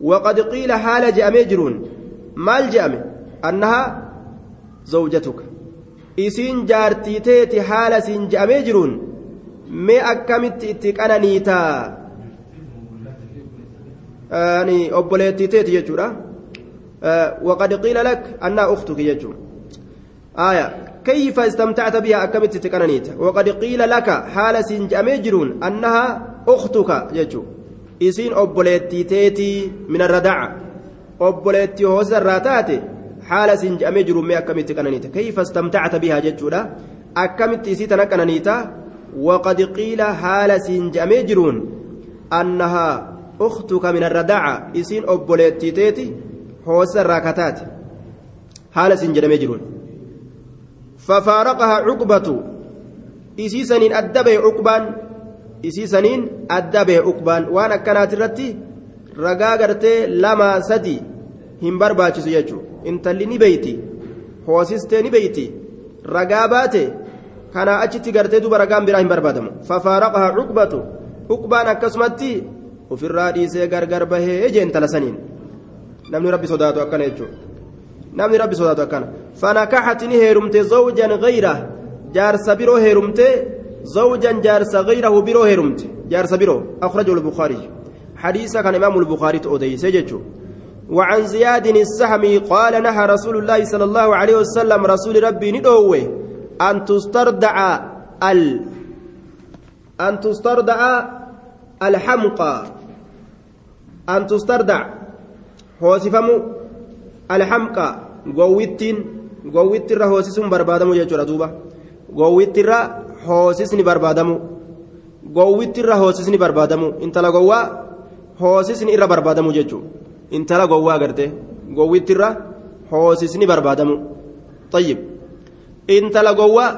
Speaker 1: وقد قيل حال جاء مجرون مال جاء أنها زوجتك. إسين جارتي تيتي حال سنجا مجرون mee akkamitti itti qananiitaa ani obboleettii teeti jechuudha waqad qiila lak annaa uktuki jechuun aya istamtacta biha akkamitti itti qananiita waqad qiila laka haala siin je'amee jiruun annaha uktuka jechuu isiin obboleettii teetii min arradaca obboleettii hoosa irraa taate haala siin je'amee jiruun mee akkamitti qananiita kayfa istamtacta biha وقد قيل حال سنجامي جرون أنها أختك من الرداعة. إسين أبوليتي تيتي هوس الراكتات حال سنجامي جرون. ففارقها عقبة. إسي سنين أدبه عقبان. إسي سنين أدبه عقبان. وأنا كانت الرتي ragaa gartee lama sadi hin barbaachisu jechuudha intalli ni beeyti hoosistee ni beeyti ragaa kanaa achitti gartee duba ragaan biraa hin barbaadamu fafaaraqaha cuqbatu cuqbaan akkasumatti ofirraa dhiisee gargar bahee jeen tala saniin namni rabbi sodaatu akkana jechuudha namni rabbi sodaatu akkana fanakaxati ni heerumte zawjan gayra jaarsa biroo heerumte zawjan jaarsa gayrahu biroo heerumte jaarsa biroo akhrajahu lbukhaariy حديث كان إمام البخاري تؤديس يجتو وعن زياد السهمي قال نهى رسول الله صلى الله عليه وسلم رسول ربي ندوه أن تستردع ال أن تستردع الحمقى أن تستردع هو سفم الحمقى قويت gowwittirra hoosisuun barbaadamu jechuudha duuba gowwittirra hoosisni barbaadamu gowwittirra hoosisni barbaadamu intala gowwaa hoosisni irra barbaadamu jechuudha intala gowwaa agartee gowwittirra hoosisni barbaadamu tayyib intala gowwaa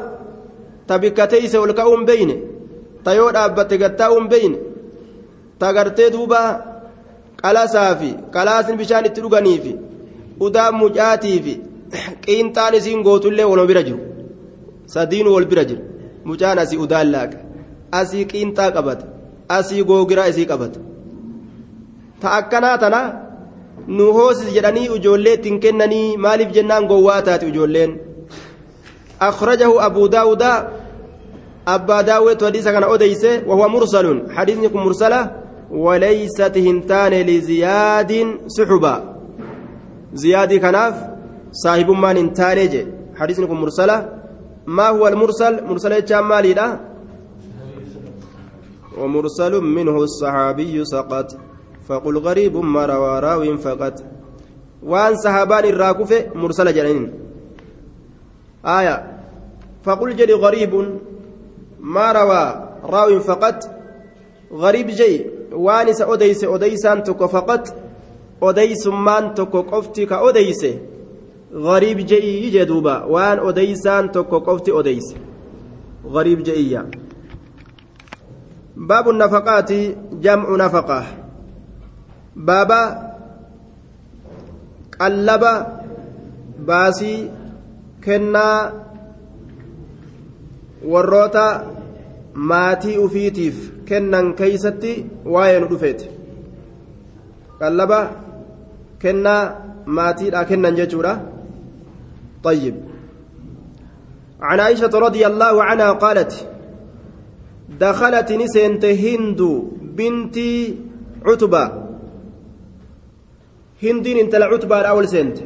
Speaker 1: ta bikka teeyse ol ka'uun beeyne ta yoo dhaabbatte gattaa'uun beeyne ta gartee duuba qalasaa fi qalaasni bishaan itti dhuganiif udaa mucaatii fi (clears throat) qiinxaan isiin gootullee waluma bira jiru. Sadiinu wal bira jiru. Mucaan asii udaan laaqa asii qiinxaa qabata asii googiraa isii qabata. Ta akkanaa tana nu hoosis jedhanii ijoollee ittiin kennanii maaliif jennaan gowwaa taate ijoolleen abuu daawudaa abbaa daawwetu hadiisa kana odeyse wahuwa mursalun hadiisni kun mursala وليست هنتان لزياد سحبا زياد كناف صاحب ما هنتان حديثكم مرسلة ما هو المرسل؟ مرسل مالي لا ومرسل منه الصحابي سقط فقل غريب ما روى راو فقط. وان صحابان الراكف مرسل جنين. آية فقل جري غريب ما روى راو فقط غريب جي odeyse odeysaan tokko faqat odeysummaan tokko qofti ka odeyse gariib je'ii jee duuba waan odeysaan tokko qofti odeyse gariib je'iyya baabu nafaqaati jamcu nafaqa baaba qallaba baasii kennaa warroota maatii ufiitiif kennan keeysatti waa'ee nu dhufeeti qallaba kennaa maatiidha kennan jechuudha طيب عن عائشة رضي الله عنها قالت دخلت نسنت هند بنت عتبة هند انت العتبة الأول سنت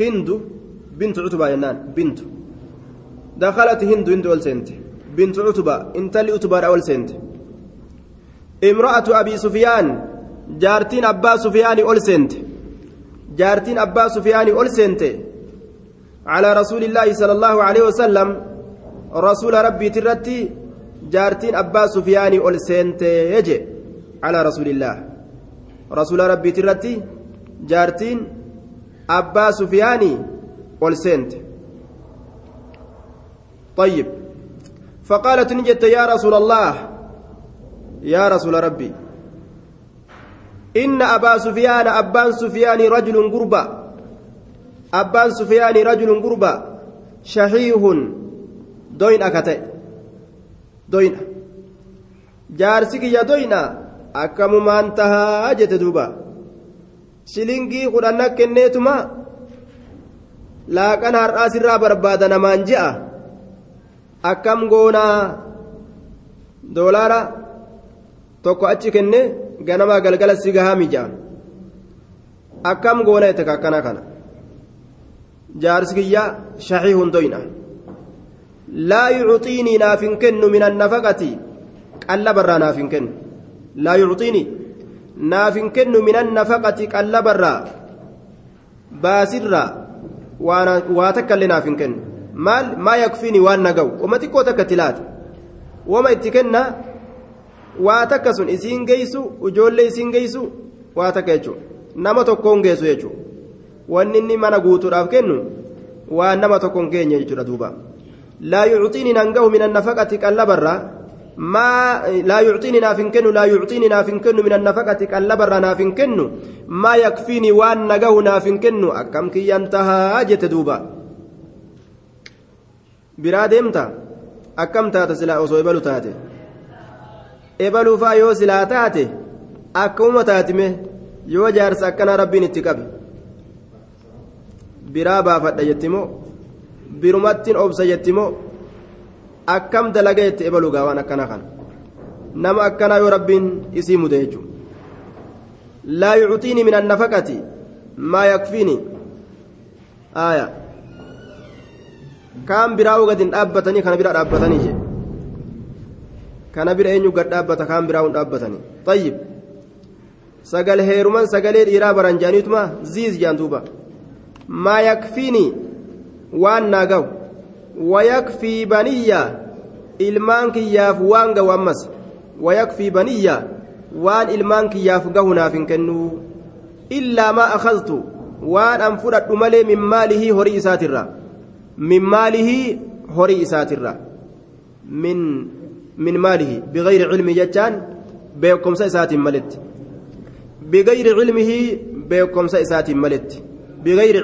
Speaker 1: هند بنت عتبة ينان بنت دخلت هند هند أول سنت بنت عتبة انت اللي عتبة الأول سنت امرأة أبي سفيان جارتين أبا سفيان أول سنت جارتين أبا سفيان أول سنت على رسول الله صلى الله عليه وسلم رسول ربي ترتي جارتين أبا سفيان أول سنت يجي على رسول الله رسول ربي ترتي جارتين أبا سفيان أول سنت طيب فقالت نجت يا رسول الله يا رسول ربي إن أبا سفيان أبان سفيان رجل قربا أبان سفيان رجل قربا شحيح دوين أكتئ دوين جارسك يا دوين أكم ما انتهى أجت دوبا شلنجي قرآن كنيتما laaqan har'aa sirraa barbaada namaan ji'a akkam goonaa doolaara tokko achi kenne ganamaa galgala si gahaa mija'a akkam goona jette akkana kana jaarsi kiyya shahii hundoyna laa yucuxiinii naaf hin kennu min annafaqati qallabarraa naaf hin kennu laa yucuxiinii naaf hin kennu min annafaqati qallabarraa baasirraa waa takka illee naaf hin kennu maal maa yakfiini waan na ga'u wama xiqqoo takka itti laata wama itti kenna waa takka sun isiin geessu ijoollee isiin geessu waa takka jechuudha nama tokkoon geessu jechuudha wanni inni mana guutuudhaaf kennu waan nama tokkoon keenya jechuudha duuba laa yuuxiini nan gahu min annafaqati qallabarraa ما لا يعطيني ناف كنو لا يعطيني ناف كنو من النفقة كاللبر ناف كنو ما يكفيني وان نجاه ناف كنو أكم كي ينتهى أجت دوبا براد امتى أكم تات سلا أصو إبلو تاتي إبلو فايو سلا تاتي أكم تاتمه yoo jaarsa akkana rabbiin itti qabe biraa baafadha jettimoo birumattiin obsa jettimoo akkam dalaga jette ebalu gaawaan akkana kana nama akkanaa yoo rabbiin isii mude jechuudha laa yucxiini min annafaqati maa yakfiini aaya kaan biraa gadin dhaabbatanii kana bira dhaabbatanii jedhe kana bira eenyu gad dhaabbata kaan biraa hun dhaabbatanii tayyib sagal heeruman sagalee dhiiraa baran jaaniituma ziiz jaan maa yakfiini waan naa wayakfii baniyya ilmaan kiyyaaf waan gahu ammas wayakfii baniyya waan ilmaan kiyyaaf gahu naaf hin kennuu illaa maa akhadtu waan an fudhadhu malee min maalihii horii isaatirra min maalihii horii isaatirra min min maalihi bigayri cilmi jechaan beekumsa isaatiin maletti bigayri cilmihi beekumsa isaatiin maletti bigayri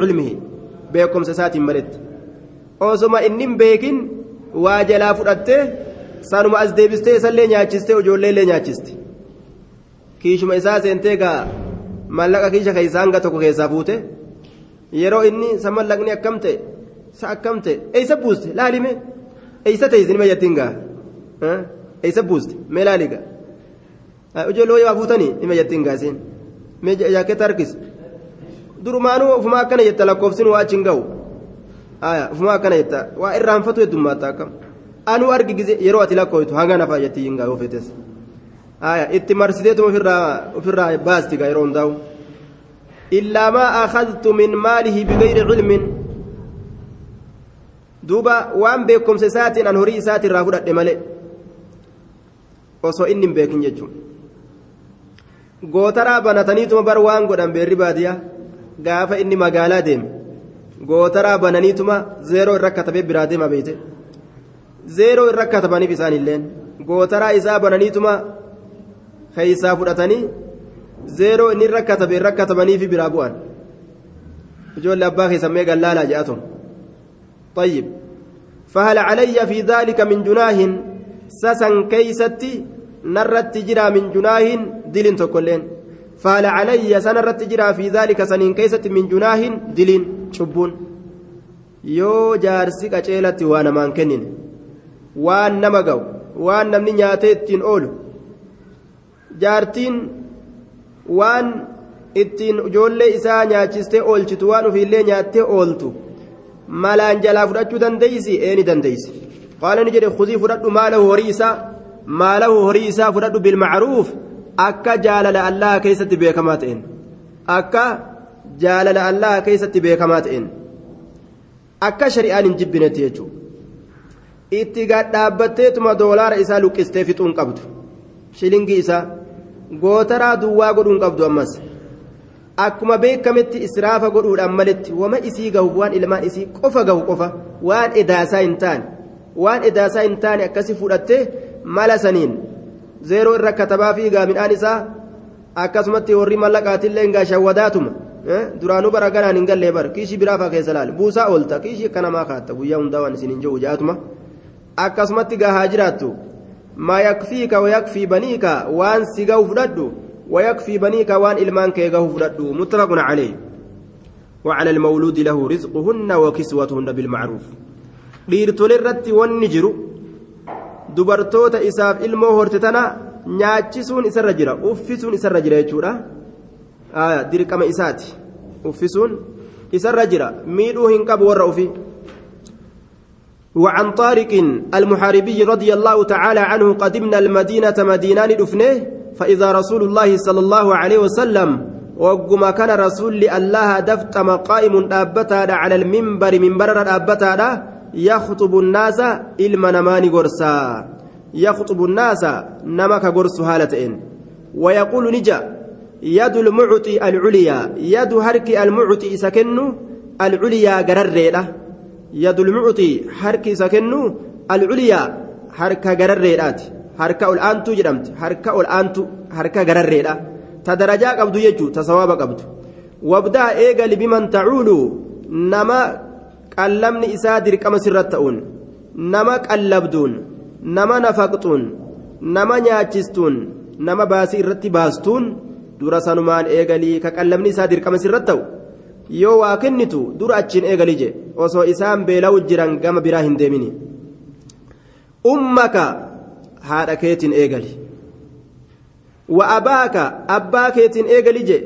Speaker 1: osuma innin beekin waa jalaa fudhattee sanuma as deebistee isallee nyaachistee ijoolleellee nyaachiste kiishuma isaa seentee gaa mallaqa kiisha keessaa hanga tokko keessaa fuute yeroo inni sa mallaqni akkam ta'e sa akkam ta'e eeysa buuste laalime eeysa ta'e isin majattiin gaa eeysa buuste mee laali gaa ijoollee waa fuutanii ni majattiin gaa isin mee jaaketta harkis durumaanuu ofuma akkana jetta lakkoofsin waa achi hin ga'u ofuma akkana jetta. Waa irraanfatu heddummaata akkam anuu argi gize yeroo ati lakkooytu hanga nafaa jettii hin gaa yoo feetes itti marsiteetuma ofirraa baasti gaa yeroo hundaa'u illaa maa akhadtu min maalihi bigayri cilmin? Duuba waan beekumsa isaatiin an horii isaatiin irraa fudhadhe malee osoo inni hin beekin jechuun. Gootaraa banataniituma bar waan godhan beerri baadiyyaa? Gaafa inni magaalaa deeme gootaraa bananiituma zeeroo irra katabee biraa deema beeyte zeeroo irra katabaniif isaanilleen gootaraa isaa bananiituma keeysaa fudhatanii zeeroo inni irra katabe irra katabaniifi biraa bu'an ijoollee abbaa keessan mee gallaalaa jedhatu طيب فهل علي في ذلك من جناه سسن كيستي نرت جرا من جناه دلين تكلين فهل علي سنرت جرا في ذلك سنين كيست من جناه دلين شبون kennine waan nama ga'u waan namni nyaatee ittiin oolu jaartiin waan ittiin ijoollee isaa nyaachistee oolchitu waan ofiillee nyaattee ooltu malaan jalaa fudhachuu dandeeysi eeni dandeeysi qaala ni jedhe kuzii fudhadhu maalahu horii isaa maalahu horii isaa fudhadhu bilmacruuf akka jaalala allaha keessatti beekamaa ta'een akka jaalala allaha keessatti beekamaa ta'een akka shari'aan hin jibbinetti jechuudha. Itti gadhaabbatteetuma doolaara isaa luqqistee fixuun qabdu. Shilingii isaa gootaraa duwwaa godhuun qabdu ammas. Akkuma beekametti israafa godhuudhaan maletti wama isii gahu waan ilmaan isii qofa gahu qofa waan edaasaa hin taane waan edaasaa hin taane akkasi fudhattee mala saniin warri mallaqaatillee gaa shawwadaatuma duraanuu bara ganaan hin gallee bara kiishii biraafaa keessa laal buusaa oolta kiishii akka namaa kaatta guyyaa hundaa waan isin hin jiru jaatuma akkasumatti gahaa jiraattu maa yakfiika wayakfii baniika waan si gahu fudhadhu ويكفي بنيك وان إلمان كيغه فردو متفق عليه وعلى المولود له رزقهن وكسوتهن بالمعروف irratti wanni jiru dubartoota isaaf ilmoo horte tana nyaachisuun isarra jira uffisuun isarra jira jechuudha dirqama isaati uffisuun isarra jira miidhuu hin qabu warra ufi وعن طارق المحاربي رضي الله تعالى عنه قدمنا المدينة مدينان دفنه فإذا رسول الله صلى الله عليه وسلم وقم كان رسول الله دفت مقائم أبتا على المنبر منبر أبتا يخطب الناس إلما نماني قرصا يخطب الناس نمك قرص هالتين ويقول نجا يد المعطي العليا. يد هرك المعطي سكن العليا قرر يد المعطي هرك سكن العليا هرك قرر harka ol aantuu jedhamti harka ol aantu harka gararreedha ta darajaa qabdu jechuu ta sawaaba qabdu wabdaa qallamni isaa dirqama sirratti ta'uun nama qallabduun nama nafaqxuun nama nyaachistuun nama baasii irratti baastuun dura sanumaan eegalii ka qallamni isaa dirqama sirratti ta'u? Yoo waa kennitu dura achiin eegalii je osoo isaan beela'u jiran gama biraa hin deemini. Ummaka haadha keetiin eegali. Wa abaaka abbaa keetiin eegali je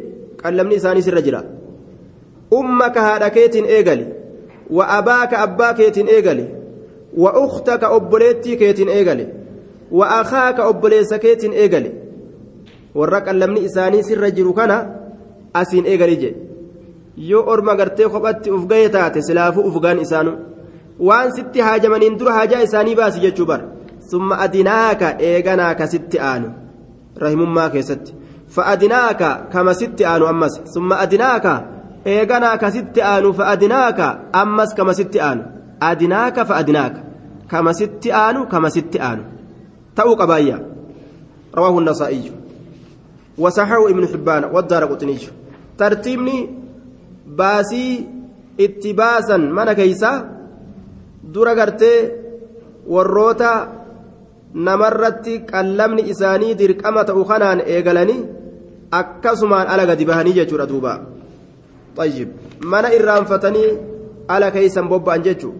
Speaker 1: qallamni isaanii sirra jira. Ummaka haadha keetiin eegali wa uktaka obboleettii keetiin eegali wa akaaka obboleessa keetiin eegali warra qallamni isaanii sirra jiru kana asiin eegali je yoo orma gartee kophatti uf gahe taate silaafuu ufgaan isaanu waan sitti haajamaniin dura haajaa isaanii baasi jechuu bara summa adinaaka eeganaa ka sitti aanu rahimummaa keessatti fa'adinaaka kama sitti aanu ammas summa adinaaka eeganaa kasitti aanu fa'adinaaka ammas kamasitti aanu adinaaka fa'adinaaka kamasitti aanu kamasitti aanu ta'uu qabaayya. Rawaahu nasaa'iyu wasaxahu ibnu xibbaana waddaara quxiniyu tartiibni baasii itti baasan mana keeysaa dura gartee warroota namarratti qallamni isaanii dirqama ta'u kanaan eegalanii akkasumaan ala gadi bahanii jechuudha duubaa طيب mana irraanfatanii ala keeysan bobba'an jechuu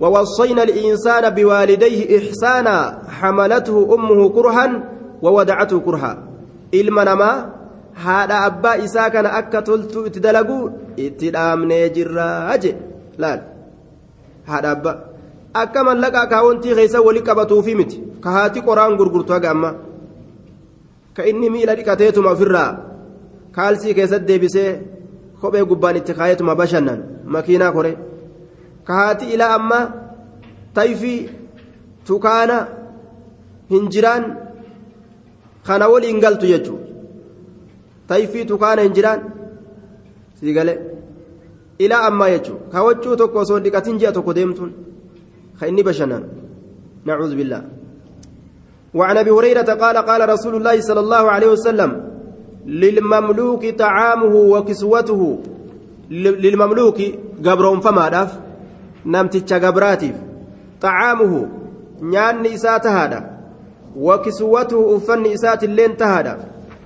Speaker 1: ووصينا الإنسان بوالديه إحسانا حملته أمه كرها وودعته كرها إلما نما haadha abbaa isaa kana akka toltuu itti dalagu itti dhaamnee jirraa je laal haadha abbaa akka mallaqa akaawwantii keessa wali qabatuufi miti ka haati qoraan gurgurtu haga amma ka inni miila dhiqateetuma ofirraa kaalsii keessatti deebisee kophee gubbaan itti kaayeetuma bashannan makiinaa kore ka haati ilaa amma tayfii tukaana hinjiraan kana waliin galtu jechuudha. tayfii tukaana hin jiraan sii galee ilaa ammaa jechuun kaawwachuu tokko osoo dhiqatiin ji'a tokko deemtuun kan inni bashannan nacuudhu billaa وعن ابي هريره قال قال رسول الله صلى الله عليه وسلم للمملوك طعامه وكسوته للمملوك قبرهم فما داف نمتش قبراتيف طعامه نيان إسات هذا وكسوته أفن إسات اللين تهذا.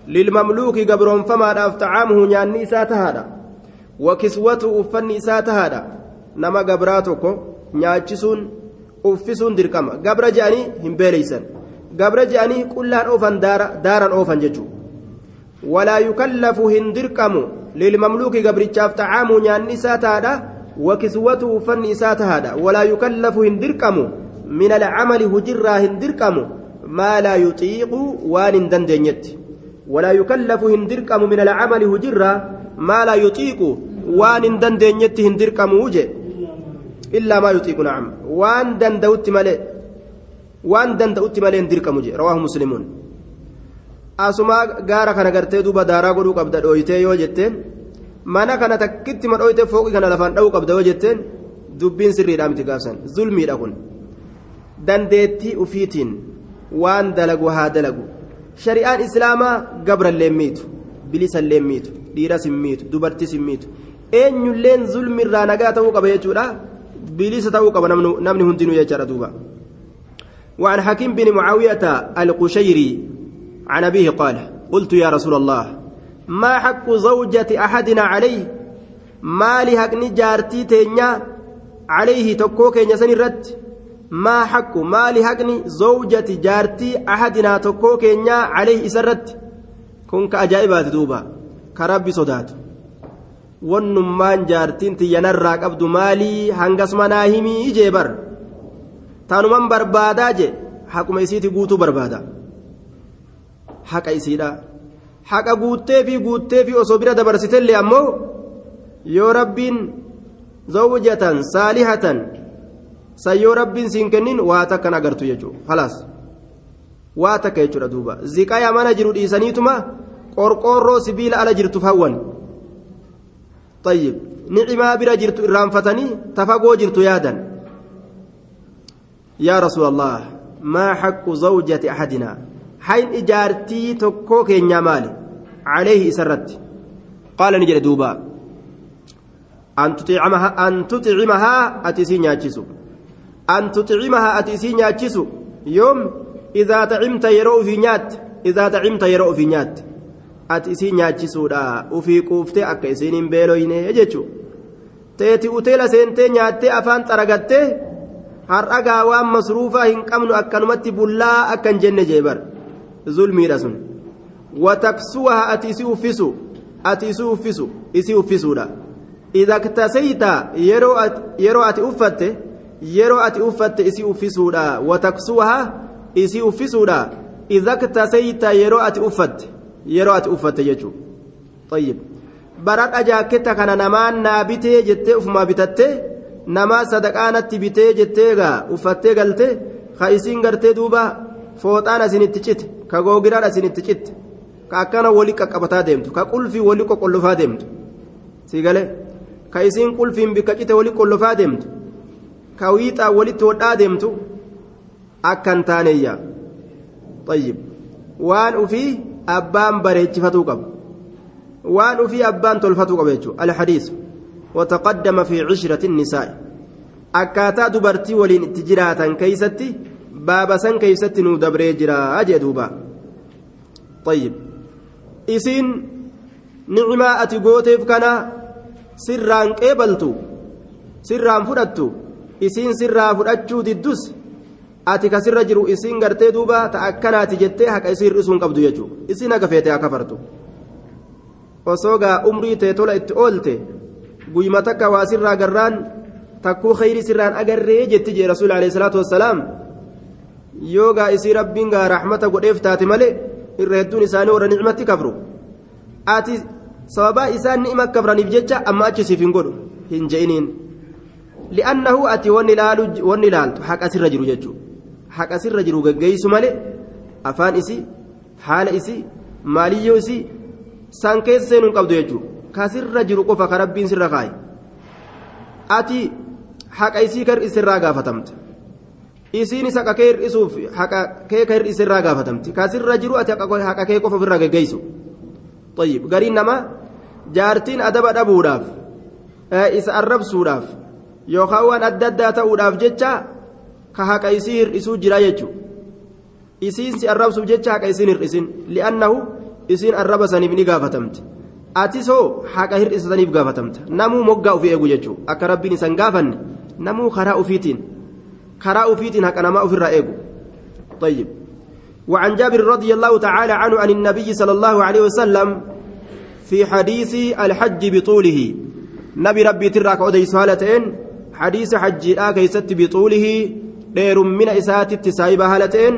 Speaker 1: للمملوك قبرهم فما داف طعامه نياني إسات هذا وكسوته أفن إسات هذا. نما قبراتك نياتشسون uffisuun dirqama gabra je'anii hin beeleysan gabra je'anii qullaan oofan daaran oofan jechuudha taadha wakiswatu uffanni isaa tahaadha walaa yukallafu hin dirqamu min alcamali hujirraa hin dirqamu maa laa yuxiiqu waan hin dandeenyetti walaa yukallafu hin dirqamu min alcamali hujirraa maa laa yuxiiqu waan hin dandeenyetti hin dirqamuu jedhe إلا ما يطيق نعم وان دندوت ملئ وان دندوت ملئ درك مجي رواه مسلمون أسمع غارة كان غرتي دوبا دارا غدو قبدا دويتي يو جتين mana kana takkitti madhooyte fooqi kana lafaan dha'uu qabda yoo jetteen dubbiin sirriidhaa miti gaafsan zulmiidha kun dandeettii ufiitiin waan dalagu haa dalagu shari'aan islaamaa gabra leemmiitu bilisa leemmiitu dhiiras hin miitu dubartis hin miitu eenyulleen zulmirraa nagaa ta'uu qaba jechuudha بليس توقف نمني هندين يجرى دوبا وعن حكيم بن معاوية القشيري عن أبيه قال قلت يا رسول الله ما حق زوجة أحدنا عليه ما لحق نجارتي تينيا عليه تكوك ينسني الرد ما حق ما لحق زوجة جارتي أحدنا تكوك عليه إسرت كن كأجائبات دوبا كربي صدات. wannummaan jaartiin xiyyanarraa qabdu maalii hangas manaa himii ijee bar taanuman barbaadaa je haquma isiiti guutuu barbaada haqa isiidha haqa guuttee fi guuttee fi osoo bira dabarsitellee ammoo yoo rabbiin zawjatan saalihatan san yoo rabbiin siin kennin waa takkan agartu jechuudha halaas waa takka jechuudha duuba ziqaya mana jiru dhiisaniituma qorqoorroo sibiila ala jirtuuf hawwan. طيب نعما برا جرت إرام فتني تفقوا جرت يادا يا رسول الله ما حق زوجة أحدنا حين إجارتي تكوك مالي عليه سرت قال نجل دوبا أن تطعمها أن تطعمها أتسين ياتشسو أن تطعمها أتسين ياتشسو يوم إذا طعمت يرو في نيات إذا طعمت يرو في نيات ati isii nyaachisuudha ufii quuftee akka isiin hin beeloyne jechuun teeti uteela seentee nyaattee afaan xaragattee har'agaa waan masruufaa hin qabnu akkanumatti bullaa akka hin jenne jeebar zulmiidha sun wataksuwaha ati isii uffisu ati isii uffisu isii uffisuudha idaktasayta yeroo ati uffatte yeroo ati uffatte isii uffisuudha wataksuwaha isii uffisuudha idaktasayta yeroo ati uffatte yeroo ati uffatte jechuun طيب baradha jaakketta kana namaan naa bitee jettee ufumaa bitattee namaa sadaqaanatti bitee jettee gaa uffattee galte ka isiin gartee duuba fooxaan asinitti cite ka googiraan asinitti citte ka akkana wali qaqqabataa deemtu ka qulfii wali qoqqollofaa deemtu sii galee ka isiin qulfiin bikka cite wali qollofaa deemtu ka wiixaa walitti hodhaa deemtu akkan taaneeyya طيب waan ufii abbaan bareechifatuu qaba waan ufii abbaan tolfatuu qaba jechuudha alhadiis wataqaddama fi cishirati nisaa'i akkaataa dubartii waliin itti jiraatan keeysatti baaba san keeysatti nuu dabree jira jee duuba طيب isiin nicimaa ati gooteef kana sirraan qeebaltu sirraan fudhattu isiin sirraa fudhachuu diddus ati kasirra jiru isiin gartee duuba ta akkanaati jettee haqa isii hir'isuun qabdu jechuudha isiin haga feete haa kafartu osoo gaa umrii tee tola itti oolte guyma takka waa sirraa garraan takkuu khayrii sirraan agarree jetti jee rasuul alayhi salaatu wassalaam yoo gaa isii rabbiin gaa raaxmata godheef taate malee irra hedduun isaanii warra nicmatti kafru ati sababaa isaan ni'ima kafraniif jecha amma achi siif hin godhu hin je'iniin. Li'annahu ati wanni ilaaltu haqa sirra jiru jechuudha haqa sirra jiru gaggeessu malee afaan isii haala isii maaliyyoo isii san keessa seenuu qabdu jechuudha ka sirra jiru qofa ka rabbiin sirra kaaye ati haqa isii kar isirraa gaafatamte isiinis haqa kee hir'isuuf haqa kee ka hir'isirraa gaafatamte ka sirra jiru ati haqa kee qofa ofirraa gaggeessu طيب gariin namaa jaartiin adaba dhabuudhaaf isa arrabsuudhaaf yookaan waan adda addaa ta'uudhaaf jecha ka haqa isii hir'isuu jira jechuudha isiin si arrabsuuf jecha haqa isiin hir'isin li'annahu isiin arraba saniif ni gaafatamte ati soo haqa hir'isaniif gaafatamta namuu moggaa ofii eegu jechuudha akka rabbiin isan gaafanne namuu karaa ofiitiin karaa ofiitiin haqa namaa ofirraa eegu. طيب وعن جابر رضي الله تعالى عنه عن النبي صلى الله عليه وسلم في حديث الحج بطوله. نبي ربي تراك أودي سهالتين. حديث حج لا كيست بطوله. دير من إسات التسايبة هالتين.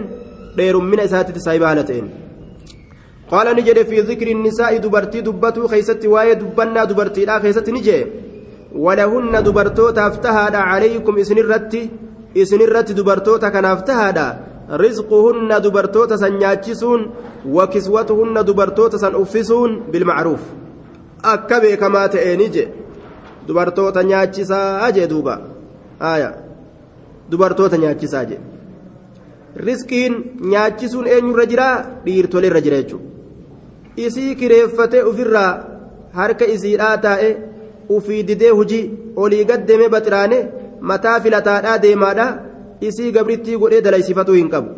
Speaker 1: دير من إسات التسايبة هالتين. قال نجد في ذكر النساء دبرتي دبتو خيست واي دبنا دبرتي لا خيست نجي. ولهن دبرتو تفتهد عليكم إسن الرتي. isinirratti dubartoota kanaaf tahaadha. Rizquhunna dubartoota san nyaachisuun wa kiswatuhunna dubartoota san uffisuun bilmacruuf. Akka beekamaa ta'eeni je dubartoota nyaachisaa jee duuba. Aya. Dubartoota nyaachisaa je rizqiin nyaachisuun eenyurra jira dhiirtoleerra jira jechuu isii kireeffatee ufirraa harka isiidhaa taa'e ufii didee hujii olii gaddeme baxiraane mataa filataadhaa deemaadha. Isii gabrittii godhee dalaysifatuu hin qabu.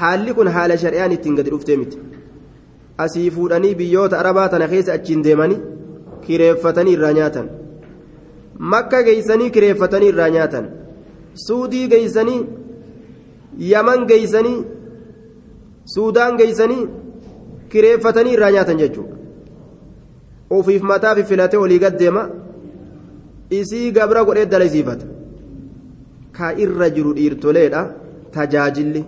Speaker 1: Haalli kun haala shari'aan ittiin gadi dhuftee miti. Asii fuudhanii biyyoota arabaa tana keessa achiin deemanii. kireeffatanii irraa nyaatan. Makka geeysanii kireeffatanii irraa nyaatan. Suudii geeysanii yaman geeysanii suudaan geeysanii kireeffatanii irraa nyaatan jechuudha. Ofiif mataa filatee olii gaddeema isii gabra godhee dalaysiifata ka irra jiru dhiirtoleedha tajaajilli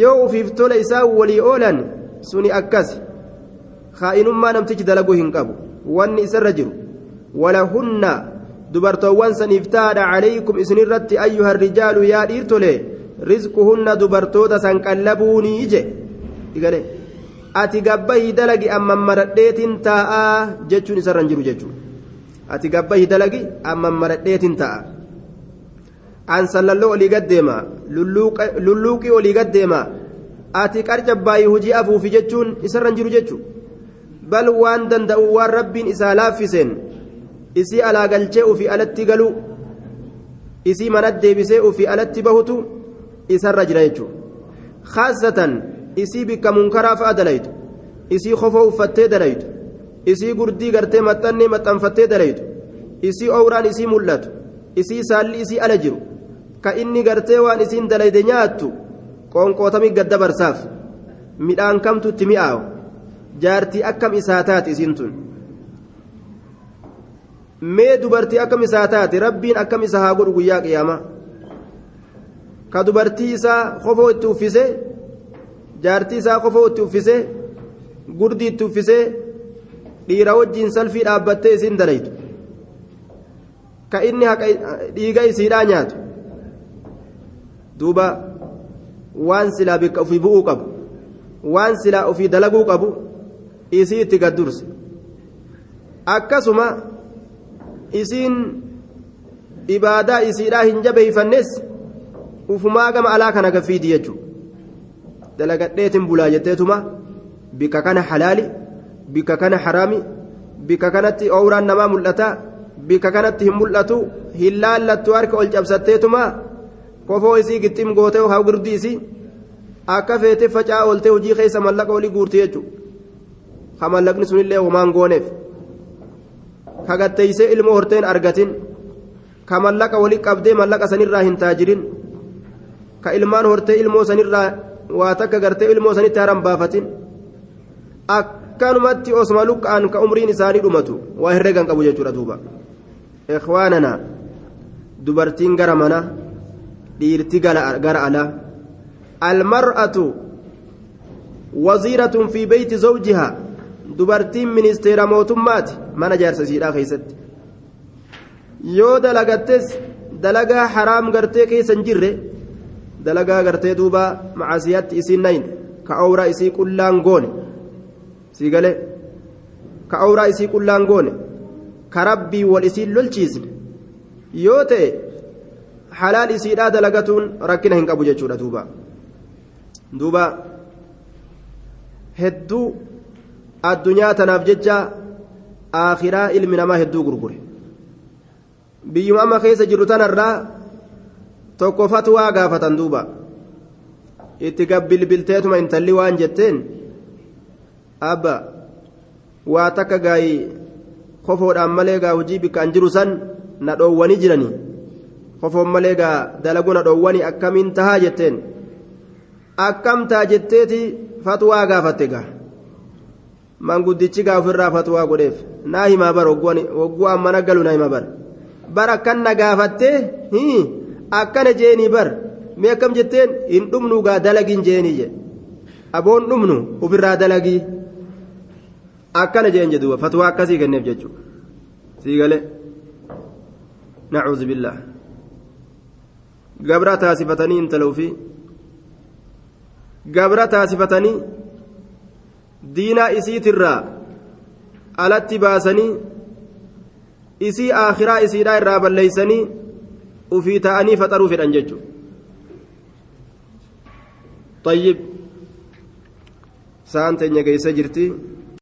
Speaker 1: yoo ofiif tola isaa walii oolan suni akkas kaa'inummaa namtichi dalaguu hin qabu wanni isarra jiru walahunna dubartoowwan saniif taadha calaykum isinirratti ayyuha rijaalu yaa dhiirtole rizquhunna dubartoota san qallabuunii ije igale ati gabbahii dalagi amman maradheetin taa'aa jechuun isarra hin jiru jechuudha ati gabbahii dalagi amman maradheetin taa'a an sallalloo olii gaddeema lulluuqii olii gaddeema ati qarcabbaayii hujii afuufi jechuun isarra jiru jechuudha bal waan danda'u waan rabbiin isaa laaffiseen isii alaa galchee ofii alatti galuu isii mana deebisee ofii alatti bahutu isarra jira jechuudha khaasatan isii bikka munkaraa fa'a dalaytu isii kofoo uffattee dalaytu isii gurdii gartee maxxannee maxxanfattee dalaytu isii owraan isii mul'atu isii saalli isii ala jiru ka inni gartee waan isiin dalayde nyaattu qoonqootamii gadda barsaaf midhaan kamtu itti mi'aawu jaartii akkam isaa taate isiin tun. Mee dubartii akkam isaa taate rabbiin akkam isa haa godhu guyyaa qiyaamaa ka dubartii isaa kofoo itti uffisee jaartii isaa kofoo itti uffisee gurdii itti uffisee dhiira wajjiin salfii dhaabbattee isiin dalaytu ka inni dhiiga isiidhaa nyaatu. Duuba waan silaa bikka ofii bu'uu qabu waan silaa ofii dalaguu qabu isii itti gaddurse akkasuma isiin ibaadaa isiidhaa hin jabeeyfannes ufumaa gama alaa kana gaffiiti jechuudha. Dalagadheetin bulaa jetteetuma bikka kana halaali bikka kana haraami bikka kanatti oowraan namaa mul'ata bikka kanatti hin mul'atu hin laallattu harka ol cabsatteetuma kofoo isii gixxim gootee haa gurdi isii akka feete facaa ooltee hojii keessa mallaqa olii guurti jechuudha ha mallaqni sunillee homaan gooneef ka gatteeysee ilmoo horteen argatin ka mallaqa walii qabdee mallaqa sanirraa hin taajirin ka ilmaan hortee ilmoo sanirraa waa takka gartee ilmoo sanitti haran baafatin akkanumatti osuma luqqa'an ka umriin isaanii dhumatu waa herregan qabu jechuudha duuba ikhwaanana dubartiin gara mana dhiirti gara alaa almar'atu waziiratun fi beeyti zawjihaa dubartiin ministeera mootummaati mana jaarsa isiidhaa keessatti yoo dalagattes dalagaa haraam gartee keessa hin jirre dalagaa gartee duuba macasiyatti isiin nayin ka awraa isii qullaan goone sii galee ka awraa isii qullaan goone ka rabbii wal isiin lolchiisne yoo ta'e halaal isiidhaa dalagatuun rakkina hin qabu jechuudha duuba. Duuba hedduu addunyaa tanaaf jecha aakhiraa ilmi namaa hedduu gurgure. Biyyuma amma keessa jiru tanarraa tokko fatwaa gaafatan duuba. Itti gabbilbilteetuma intalli waan jetteen abba waa takka gaayi kofoodhaan malee gaa hojii bikkaan jiru san na dhoowwanii jiranii kofoon malee gaa dalaguu na dhoowwanii akkamiin tahaa jetteen akkam taa jetteeti fatwaa gaafatte gaa manguddichi gaa ofirraa fatwaa godheef naa himaa bar wagguu ammana galu naa hima bar bar akkan na gaafattee akkana jeenii bar mee akkam jetteen hin dhumnu gaa dalagin jeenii je aboon dhumnu ofirraa dalagii akkana jeen jedhuuba fatwaa akkasii kenneef jechuudha sii galee nacuudhu billah gabra taasifatanii intaluu fi gabra taasifatanii diinaa isiitirraa alatti baasanii isii aakhiraa isiidhaa irraa balleeysanii ufii ta'anii faxaruu fedhan jechuudha طيب سaan teenya geessa jirti